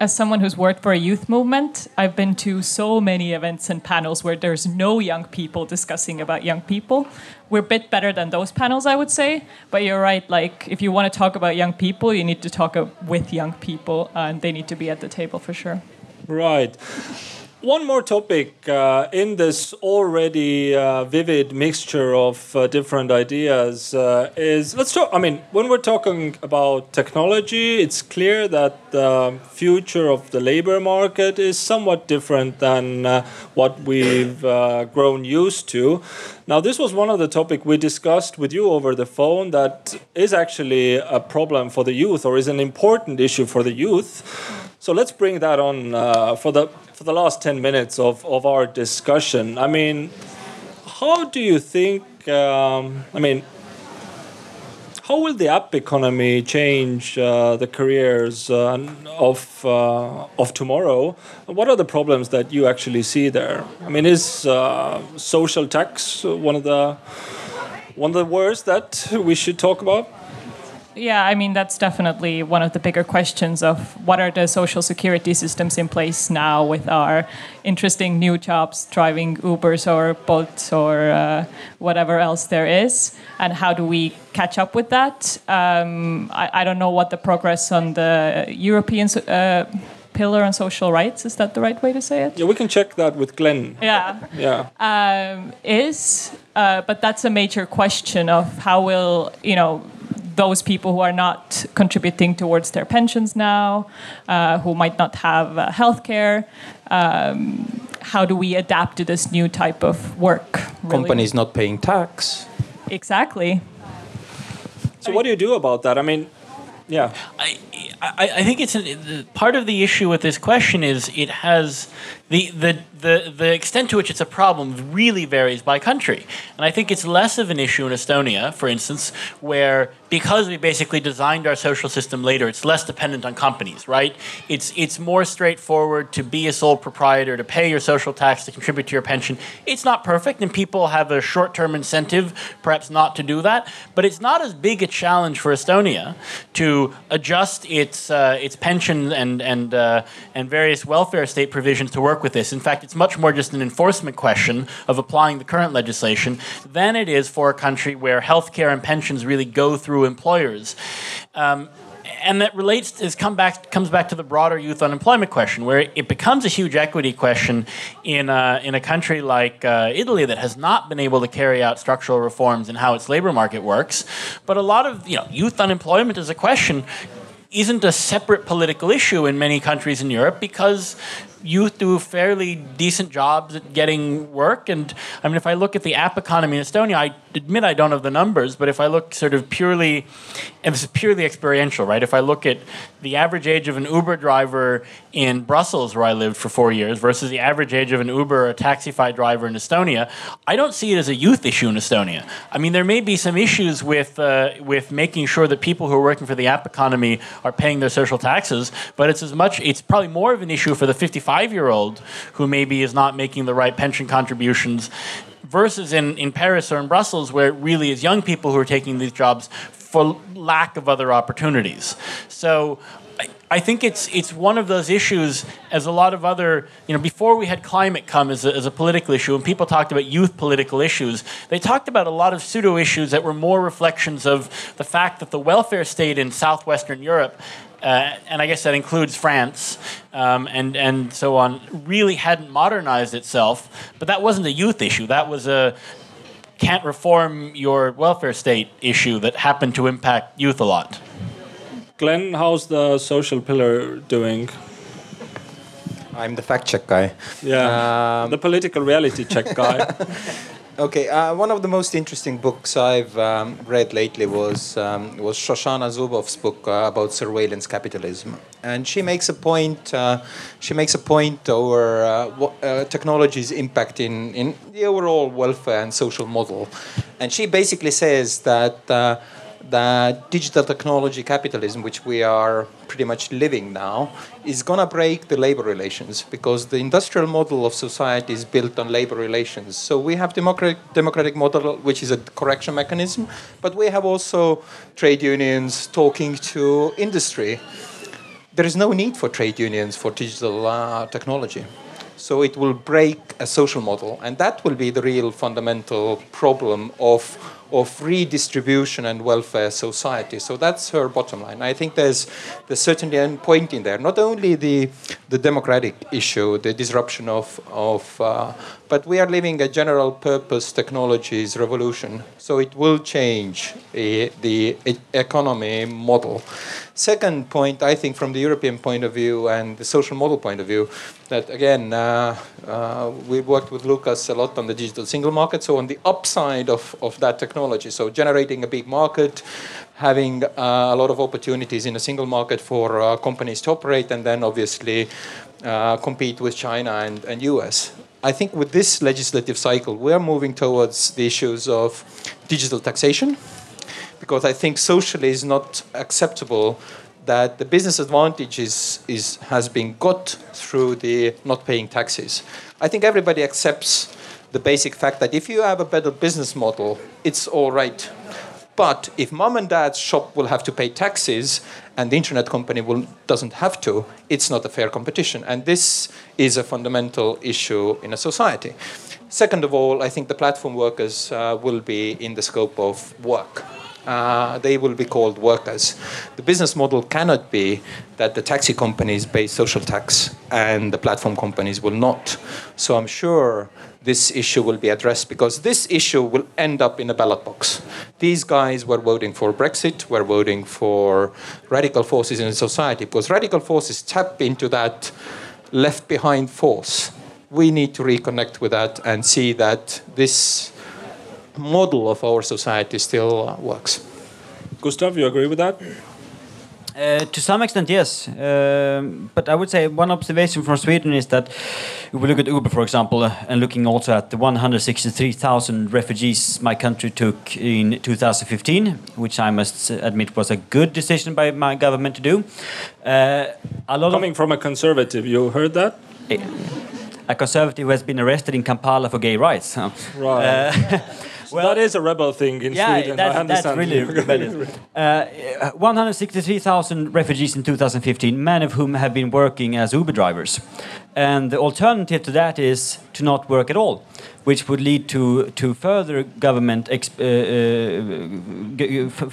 As someone who's worked for a youth movement, I've been to so many events and panels where there's no young people discussing about young people. We're a bit better than those panels, I would say. But you're right. Like, if you want to talk about young people, you need to talk with young people, and they need to be at the table for sure. Right. One more topic uh, in this already uh, vivid mixture of uh, different ideas uh, is let's talk. I mean, when we're talking about technology, it's clear that the future of the labor market is somewhat different than uh, what we've uh, grown used to. Now, this was one of the topic we discussed with you over the phone that is actually a problem for the youth or is an important issue for the youth. So let's bring that on uh, for the for the last ten minutes of, of our discussion. I mean, how do you think? Um, I mean, how will the app economy change uh, the careers uh, of uh, of tomorrow? What are the problems that you actually see there? I mean, is uh, social tax one of the one of the words that we should talk about? Yeah, I mean, that's definitely one of the bigger questions of what are the social security systems in place now with our interesting new jobs driving Ubers or Bolts or uh, whatever else there is, and how do we catch up with that? Um, I, I don't know what the progress on the European uh, pillar on social rights is that the right way to say it? Yeah, we can check that with Glenn. Yeah. Yeah. Um, is, uh, but that's a major question of how will you know those people who are not contributing towards their pensions now, uh, who might not have uh, health care. Um, how do we adapt to this new type of work? really? Companies not paying tax. Exactly. So what do you do about that? I mean, yeah. I, I, I think it's a, part of the issue with this question is it has the, the the the extent to which it's a problem really varies by country, and I think it's less of an issue in Estonia, for instance, where because we basically designed our social system later, it's less dependent on companies, right? It's it's more straightforward to be a sole proprietor, to pay your social tax, to contribute to your pension. It's not perfect, and people have a short-term incentive, perhaps not to do that, but it's not as big a challenge for Estonia to adjust its uh, its pension and and uh, and various welfare state provisions to work with this. In fact, it's much more just an enforcement question of applying the current legislation than it is for a country where healthcare and pensions really go through employers. Um, and that relates is come back comes back to the broader youth unemployment question, where it becomes a huge equity question in a, in a country like uh, Italy that has not been able to carry out structural reforms in how its labor market works. But a lot of you know youth unemployment is a question isn't a separate political issue in many countries in Europe because youth do fairly decent jobs at getting work. And I mean, if I look at the app economy in Estonia, I admit I don't have the numbers, but if I look sort of purely, and this is purely experiential, right? If I look at the average age of an Uber driver in Brussels, where I lived for four years, versus the average age of an Uber or a Taxify driver in Estonia, I don't see it as a youth issue in Estonia. I mean, there may be some issues with uh, with making sure that people who are working for the app economy are paying their social taxes, but it's as much it's probably more of an issue for the 55 year old who maybe is not making the right pension contributions versus in, in Paris or in Brussels, where it really is young people who are taking these jobs for lack of other opportunities. So I think it's it's one of those issues as a lot of other you know before we had climate come as a, as a political issue and people talked about youth political issues they talked about a lot of pseudo issues that were more reflections of the fact that the welfare state in southwestern Europe and I guess that includes France um, and and so on really hadn't modernized itself but that wasn't a youth issue that was a can't reform your welfare state issue that happened to impact youth a lot. Glenn, how's the social pillar doing? I'm the fact check guy. Yeah, um, the political reality check guy. okay, uh, one of the most interesting books I've um, read lately was um, was Shoshana Zuboff's book uh, about surveillance capitalism, and she makes a point. Uh, she makes a point over uh, what uh, technology's impact in in the overall welfare and social model, and she basically says that uh, that digital technology capitalism, which we are pretty much living now, is going to break the labor relations because the industrial model of society is built on labor relations. So we have democratic democratic model, which is a correction mechanism, but we have also trade unions talking to industry. There is no need for trade unions for digital uh, technology. So it will break a social model, and that will be the real fundamental problem of of redistribution and welfare society. So that's her bottom line. I think there's there's certainly a point in there. Not only the the democratic issue, the disruption of of, uh, but we are living a general purpose technologies revolution. So it will change uh, the economy model. Second point, I think, from the European point of view and the social model point of view, that again, uh, uh, we worked with Lucas a lot on the digital single market. So, on the upside of, of that technology, so generating a big market, having uh, a lot of opportunities in a single market for uh, companies to operate, and then obviously uh, compete with China and, and US. I think with this legislative cycle, we're moving towards the issues of digital taxation because I think socially is not acceptable that the business advantage is, is, has been got through the not paying taxes. I think everybody accepts the basic fact that if you have a better business model, it's all right. But if mom and dad's shop will have to pay taxes and the internet company will, doesn't have to, it's not a fair competition. And this is a fundamental issue in a society. Second of all, I think the platform workers uh, will be in the scope of work uh, they will be called workers. The business model cannot be that the taxi companies pay social tax and the platform companies will not. So I'm sure this issue will be addressed because this issue will end up in a ballot box. These guys were voting for Brexit, were voting for radical forces in society because radical forces tap into that left behind force. We need to reconnect with that and see that this model of our society still uh, works. Gustav, you agree with that? Uh, to some extent, yes. Uh, but I would say one observation from Sweden is that if we look at Uber, for example, uh, and looking also at the 163,000 refugees my country took in 2015, which I must admit was a good decision by my government to do. Uh, a lot Coming from a conservative, you heard that? A conservative who has been arrested in Kampala for gay rights. Right. Uh, well, that is a rebel thing in yeah, Sweden. That's, I understand. That's really rebellious. Uh, 163,000 refugees in 2015, many of whom have been working as Uber drivers. And the alternative to that is to not work at all, which would lead to, to further government uh, uh,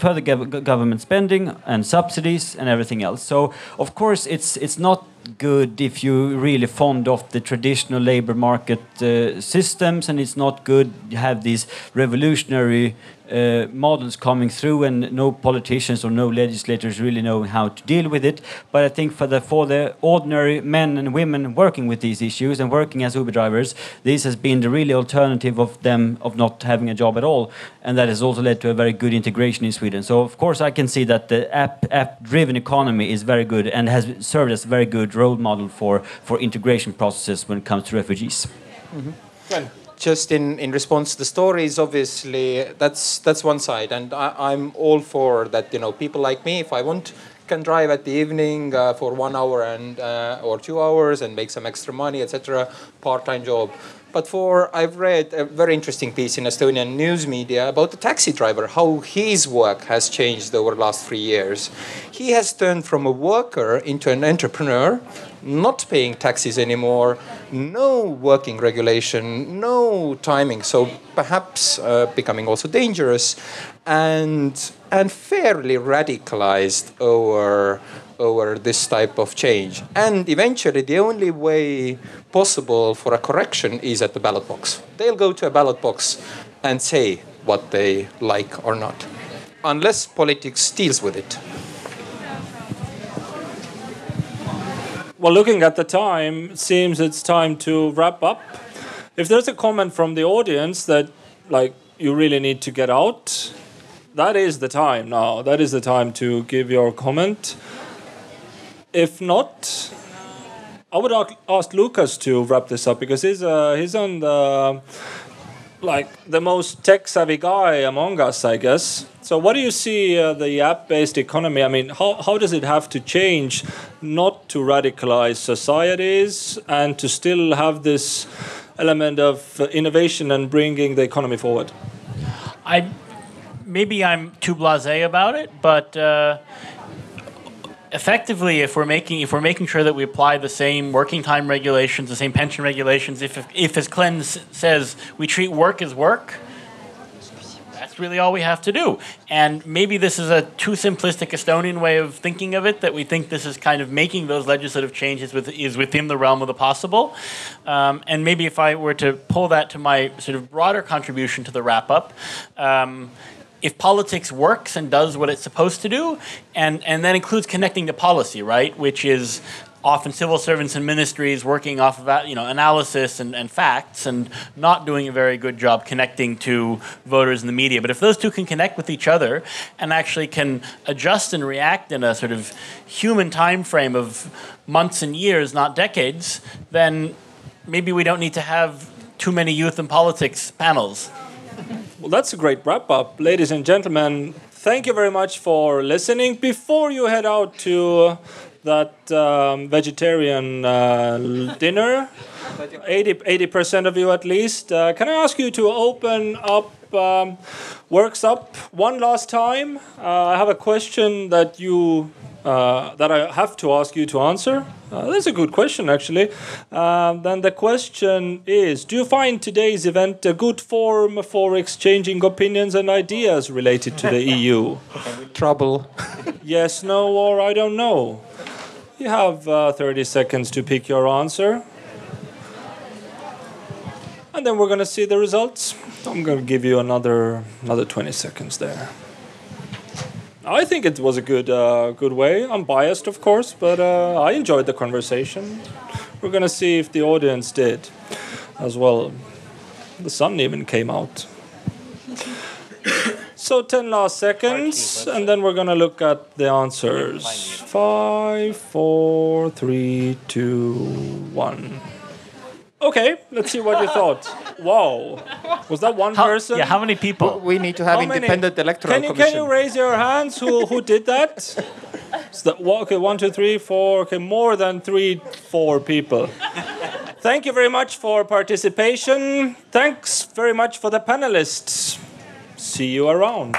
further gov government spending and subsidies and everything else. So of course it's it's not good if you really fond of the traditional labor market uh, systems, and it's not good to have these revolutionary uh, models coming through, and no politicians or no legislators really know how to deal with it. But I think for the for the ordinary men and women working with these issues and working as Uber drivers, this has been the really alternative of them of not having a job at all, and that has also led to a very good integration in Sweden. So of course I can see that the app app-driven economy is very good and has served as a very good role model for for integration processes when it comes to refugees. Mm -hmm just in, in response to the stories, obviously that's that's one side, and I, am all for that. You know, people like me, if I want, can drive at the evening uh, for one hour and uh, or two hours and make some extra money, etc. Part-time job. But for I've read a very interesting piece in Estonian news media about the taxi driver, how his work has changed over the last three years. He has turned from a worker into an entrepreneur, not paying taxes anymore, no working regulation, no timing, so perhaps uh, becoming also dangerous, and and fairly radicalized over over this type of change. And eventually, the only way possible for a correction is at the ballot box. They'll go to a ballot box and say what they like or not, unless politics deals with it. Well, looking at the time, seems it's time to wrap up. If there's a comment from the audience that, like, you really need to get out, that is the time now. That is the time to give your comment. If not, I would ask Lucas to wrap this up because he's uh, he's on the like the most tech savvy guy among us, I guess. So, what do you see uh, the app-based economy? I mean, how how does it have to change, not to radicalize societies and to still have this element of innovation and bringing the economy forward? I maybe I'm too blasé about it, but. Uh, effectively, if we're making if we're making sure that we apply the same working time regulations, the same pension regulations, if if, if as Glenn says we treat work as work, that's really all we have to do. And maybe this is a too simplistic Estonian way of thinking of it that we think this is kind of making those legislative changes with, is within the realm of the possible. Um, and maybe if I were to pull that to my sort of broader contribution to the wrap up. Um, if politics works and does what it's supposed to do, and, and that includes connecting to policy, right, which is often civil servants and ministries working off of you know analysis and, and facts and not doing a very good job connecting to voters and the media. But if those two can connect with each other and actually can adjust and react in a sort of human time frame of months and years, not decades, then maybe we don't need to have too many youth and politics panels. Well, that's a great wrap up. Ladies and gentlemen, thank you very much for listening. Before you head out to that um, vegetarian uh, dinner, 80, percent of you at least, uh, can I ask you to open up um, Works Up one last time? Uh, I have a question that you uh, that I have to ask you to answer? Uh, that's a good question, actually. Uh, then the question is Do you find today's event a good forum for exchanging opinions and ideas related to the EU? Trouble. yes, no, or I don't know. You have uh, 30 seconds to pick your answer. And then we're going to see the results. I'm going to give you another another 20 seconds there. I think it was a good uh, good way. I'm biased, of course, but uh, I enjoyed the conversation. We're gonna see if the audience did as well. The sun even came out. so 10 last seconds, and then we're gonna look at the answers. Five, four, three, two, one. Okay, let's see what you thought. Wow, was that one how, person? Yeah, how many people? We need to have how independent many? electoral can you, commission. Can you raise your hands? Who who did that? that okay, one, two, three, four. Okay, more than three, four people. Thank you very much for participation. Thanks very much for the panelists. See you around.